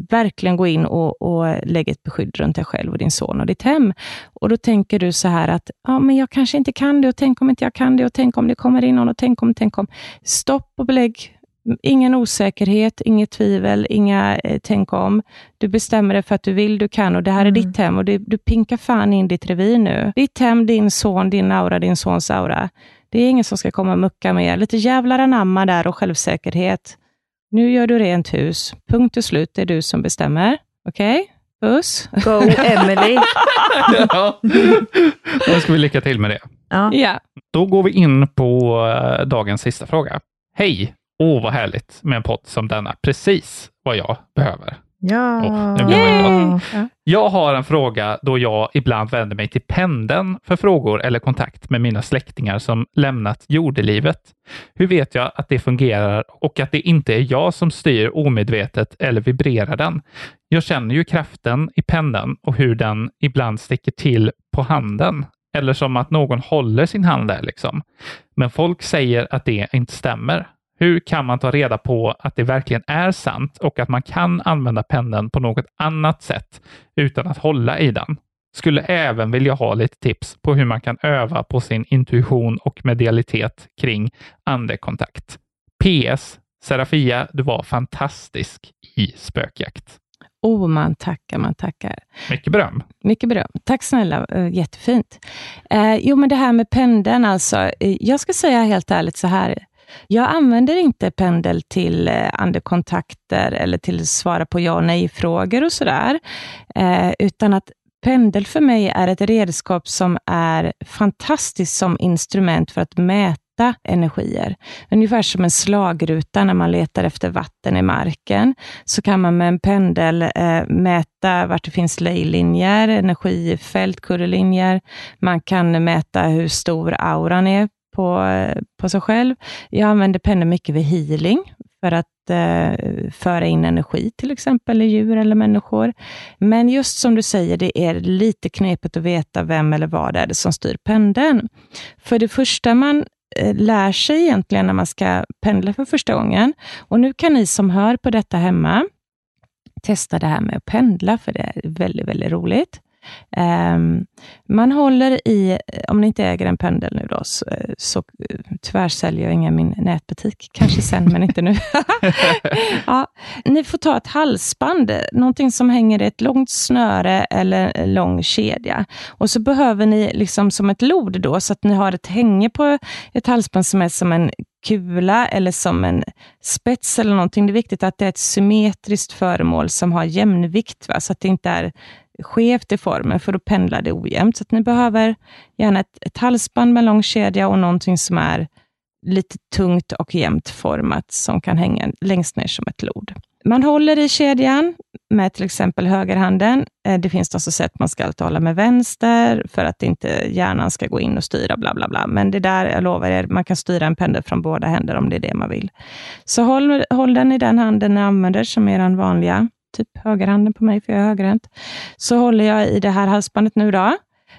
verkligen gå in och, och lägg ett beskydd runt dig själv och din son och ditt hem. Och Då tänker du så här att, ja, men jag kanske inte kan det och tänk om inte jag kan det och tänk om det kommer in någon och tänk om, tänk om. Stopp och belägg Ingen osäkerhet, inget tvivel, inga eh, tänk om. Du bestämmer dig för att du vill, du kan och det här är mm. ditt hem och du, du pinkar fan in ditt revir nu. Ditt hem, din son, din aura, din sons aura. Det är ingen som ska komma och mucka med er. Lite jävlar anamma där och självsäkerhet. Nu gör du rent hus. Punkt och slut. Det är du som bestämmer. Okej? Okay? Puss. Go Emily. ja. Då ska vi lycka till med det. Ja. ja. Då går vi in på eh, dagens sista fråga. Hej! Åh, oh, vad härligt med en podd som denna. Precis vad jag behöver. Ja! Oh, nu blir jag, glad. jag har en fråga då jag ibland vänder mig till pendeln för frågor eller kontakt med mina släktingar som lämnat jordelivet. Hur vet jag att det fungerar och att det inte är jag som styr omedvetet eller vibrerar den? Jag känner ju kraften i pendeln och hur den ibland sticker till på handen. Eller som att någon håller sin hand där liksom. Men folk säger att det inte stämmer. Hur kan man ta reda på att det verkligen är sant och att man kan använda pendeln på något annat sätt utan att hålla i den? Skulle även vilja ha lite tips på hur man kan öva på sin intuition och medialitet kring andekontakt. PS. Serafia, du var fantastisk i spökjakt. Oh, man tackar, man tackar. Mycket beröm. Mycket beröm. Tack snälla, eh, jättefint. Eh, jo, men det här med pendeln alltså. Eh, jag ska säga helt ärligt så här. Jag använder inte pendel till eh, andekontakter eller till att svara på ja och nej-frågor och sådär, eh, utan att pendel för mig är ett redskap som är fantastiskt som instrument för att mäta energier. Ungefär som en slagruta när man letar efter vatten i marken, så kan man med en pendel eh, mäta vart det finns lejlinjer, energifält, kurrelinjer. Man kan mäta hur stor auran är på, på sig själv. Jag använder pennor mycket vid healing, för att eh, föra in energi, till exempel i djur eller människor. Men just som du säger, det är lite knepigt att veta vem eller vad det är som styr pendeln. För det första man eh, lär sig egentligen när man ska pendla för första gången, och nu kan ni som hör på detta hemma, testa det här med att pendla, för det är väldigt, väldigt roligt. Ehm, man håller i, om ni inte äger en pendel nu då, så, eh, så eh, tyvärr säljer jag ingen min nätbutik. Kanske sen, men inte nu. ja, ni får ta ett halsband, någonting som hänger i ett långt snöre eller lång kedja. Och så behöver ni liksom som ett lod då, så att ni har ett hänge på ett halsband som är som en kula eller som en spets eller någonting. Det är viktigt att det är ett symmetriskt föremål som har jämnvikt, va? så att det inte är skevt i formen, för då pendlar det ojämnt. Så att ni behöver gärna ett, ett halsband med lång kedja och någonting som är lite tungt och jämnt format, som kan hänga längst ner som ett lod. Man håller i kedjan med till exempel högerhanden. Eh, det finns alltså de som säger att man ska alltid hålla med vänster, för att inte hjärnan ska gå in och styra, bla bla bla. Men det där, jag lovar er, man kan styra en pendel från båda händer om det är det man vill. Så håll, håll den i den handen ni använder, som är den vanliga typ högerhanden på mig, för jag är högerhänt, så håller jag i det här halsbandet nu då.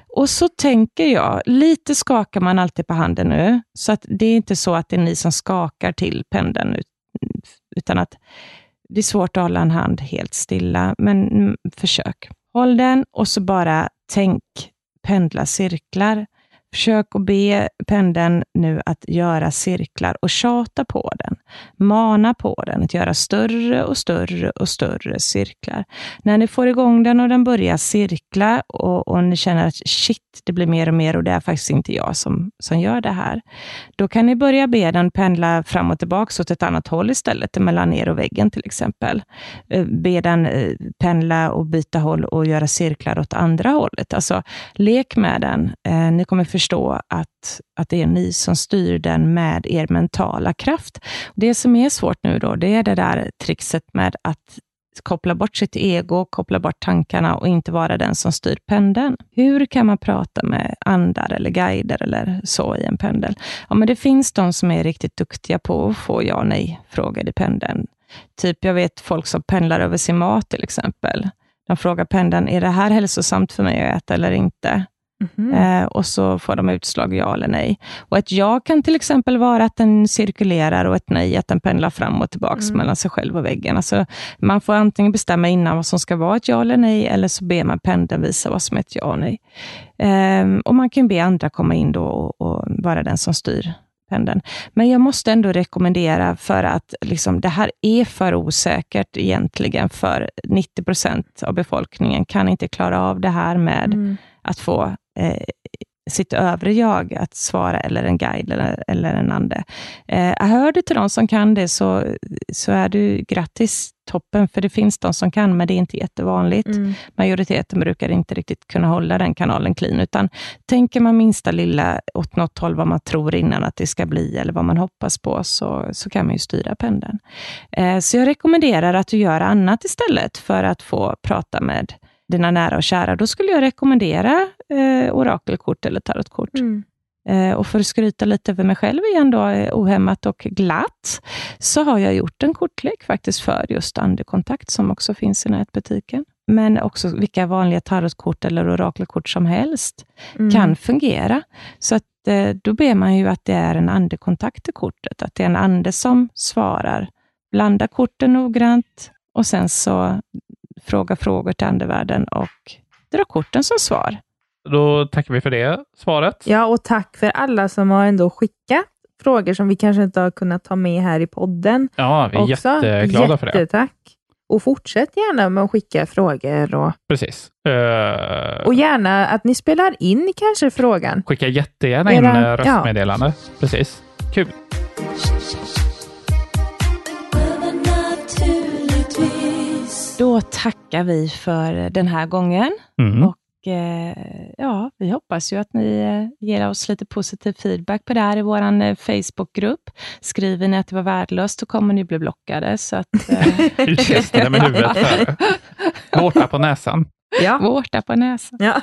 Och så tänker jag, lite skakar man alltid på handen nu, så att det är inte så att det är ni som skakar till pendeln, utan att det är svårt att hålla en hand helt stilla, men försök. Håll den och så bara tänk pendla cirklar. Försök att be pendeln nu att göra cirklar och tjata på den. Mana på den att göra större och större och större cirklar. När ni får igång den och den börjar cirkla och, och ni känner att shit, det blir mer och mer och det är faktiskt inte jag som, som gör det här. Då kan ni börja be den pendla fram och tillbaka åt ett annat håll istället, mellan er och väggen till exempel. Eh, be den eh, pendla och byta håll och göra cirklar åt andra hållet. Alltså, lek med den. Eh, ni kommer förstå att, att det är ni som styr den med er mentala kraft. Det som är svårt nu då, det är det där trixet med att koppla bort sitt ego, koppla bort tankarna och inte vara den som styr pendeln. Hur kan man prata med andar eller guider eller så i en pendel? Ja, men det finns de som är riktigt duktiga på att få ja och nej-frågor i pendeln. Typ, jag vet folk som pendlar över sin mat till exempel. De frågar pendeln, är det här hälsosamt för mig att äta eller inte? Mm. Eh, och så får de utslag ja eller nej. Och Ett ja kan till exempel vara att den cirkulerar och ett nej att den pendlar fram och tillbaka mm. mellan sig själv och väggen. Alltså, man får antingen bestämma innan vad som ska vara ett ja eller nej, eller så ber man pendeln visa vad som är ett ja och nej. Eh, och Man kan be andra komma in då och, och vara den som styr pendeln. Men jag måste ändå rekommendera, för att liksom, det här är för osäkert egentligen, för 90 procent av befolkningen kan inte klara av det här med mm. att få eh, sitt övre jag att svara, eller en guide eller, eller en ande. Eh, hör du till de som kan det, så, så är du grattis, toppen, för det finns de som kan, men det är inte jättevanligt. Mm. Majoriteten brukar inte riktigt kunna hålla den kanalen clean, utan tänker man minsta lilla åt något håll, vad man tror innan att det ska bli, eller vad man hoppas på, så, så kan man ju styra pendeln. Eh, så jag rekommenderar att du gör annat istället, för att få prata med dina nära och kära, då skulle jag rekommendera eh, orakelkort eller tarotkort. Mm. Eh, och för att skryta lite över mig själv igen, då, eh, ohämmat och glatt, så har jag gjort en kortlek faktiskt för just andekontakt, som också finns i nätbutiken. Men också vilka vanliga tarotkort eller orakelkort som helst mm. kan fungera. Så att, eh, då ber man ju att det är en andekontakt i kortet, att det är en ande som svarar. Blanda korten noggrant och sen så fråga frågor till andevärlden och dra korten som svar. Då tackar vi för det svaret. Ja, och tack för alla som har ändå skickat frågor som vi kanske inte har kunnat ta med här i podden. Ja, vi är också. jätteglada för det. Jättetack. Och fortsätt gärna med att skicka frågor. Och, Precis. Uh, och gärna att ni spelar in kanske frågan. Skicka jättegärna in Era, röstmeddelande. Ja. Precis. Kul. Då tackar vi för den här gången. Mm. Och eh, ja, Vi hoppas ju att ni eh, ger oss lite positiv feedback på det här i vår eh, Facebookgrupp. Skriver ni att det var värdelöst, så kommer ni bli blockade. Så att, Just det, med huvudet Vårta på näsan. Ja. Vårta på näsan. Ja.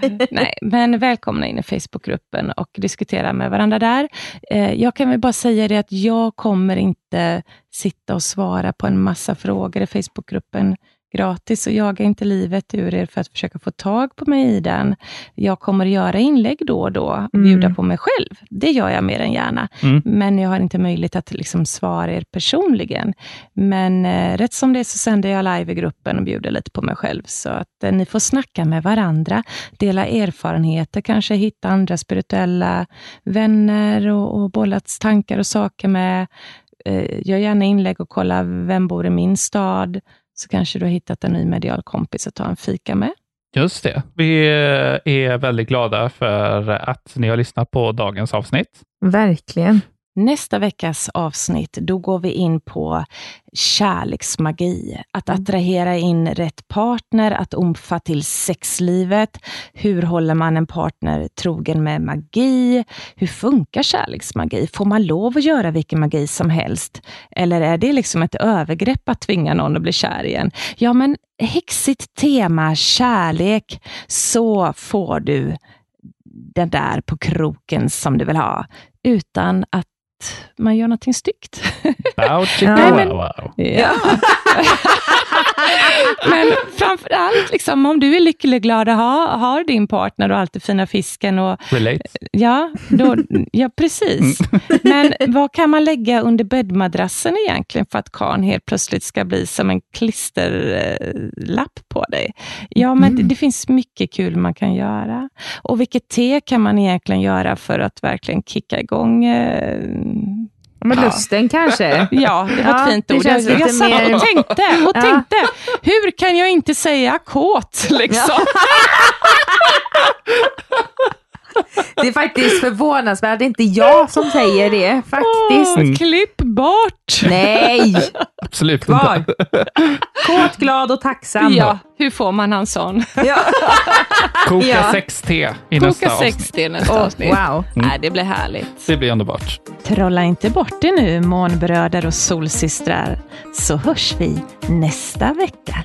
Nej, men välkomna in i Facebookgruppen och diskutera med varandra där. Eh, jag kan väl bara säga det att jag kommer inte sitta och svara på en massa frågor i Facebookgruppen gratis och jaga inte livet ur er för att försöka få tag på mig i den. Jag kommer göra inlägg då och då och bjuda Mm. på mig själv. Det gör jag mer än gärna. Mm. Men jag har inte möjlighet att liksom svara er personligen. Men eh, rätt som det är så sänder jag live i gruppen och bjuder lite på mig själv. Så att eh, ni får snacka med varandra, dela erfarenheter, kanske hitta andra spirituella vänner och, och bolla tankar och saker med. Eh, gör gärna inlägg och kolla vem bor i min stad. Så kanske du har hittat en ny medial kompis att ta en fika med. Just det. Vi är väldigt glada för att ni har lyssnat på dagens avsnitt. Verkligen. Nästa veckas avsnitt, då går vi in på kärleksmagi. Att attrahera in rätt partner, att omfa till sexlivet. Hur håller man en partner trogen med magi? Hur funkar kärleksmagi? Får man lov att göra vilken magi som helst? Eller är det liksom ett övergrepp att tvinga någon att bli kär igen? Ja, men häxigt tema, kärlek, så får du den där på kroken som du vill ha, utan att man gör någonting styggt. Bow, chicka, Nej, men- wow, wow. Ja. Men framför allt, liksom, om du är lycklig glad och har, har din partner och alltid fina fisken och Relate. Ja, då, ja precis. Men vad kan man lägga under bäddmadrassen egentligen för att karln helt plötsligt ska bli som en klisterlapp på dig? Ja, men det, det finns mycket kul man kan göra. Och vilket te kan man egentligen göra för att verkligen kicka igång eh, Men Ja. lusten kanske? Ja, det var Ja, ett fint det ord. Jag, satt mer- och tänkte och Ja. tänkte, hur kan jag inte säga kåt? Liksom? Det är faktiskt förvånansvärt att det inte jag som säger det. Faktiskt. Åh, klipp bort! Nej! Absolut Kvar. inte. Kåt, glad och tacksam. Ja, hur får man en sån? Ja. Koka Ja. 6T i nästa Koka avsnitt. 60 nästa Åh, avsnitt. wow. Nej, det blir härligt. Det blir underbart. Trolla inte bort det nu, månbröder och solsystrar, så hörs vi nästa vecka.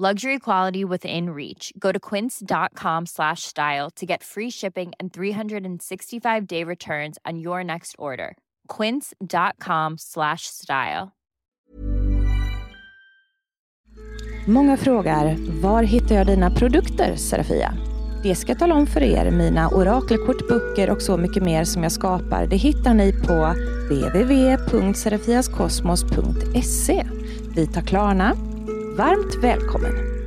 Luxury quality within reach. Go to quince.com slash style to get free shipping and 365 day returns on your next order. Quince.com slash style. Många frågar, var hittar jag dina produkter, Serafia? Det ska jag tala om för er. Mina orakelkort, böcker och så mycket mer som jag skapar, det hittar ni på www.serafiaskosmos.se. Vi tar Klarna. Varmt välkommen!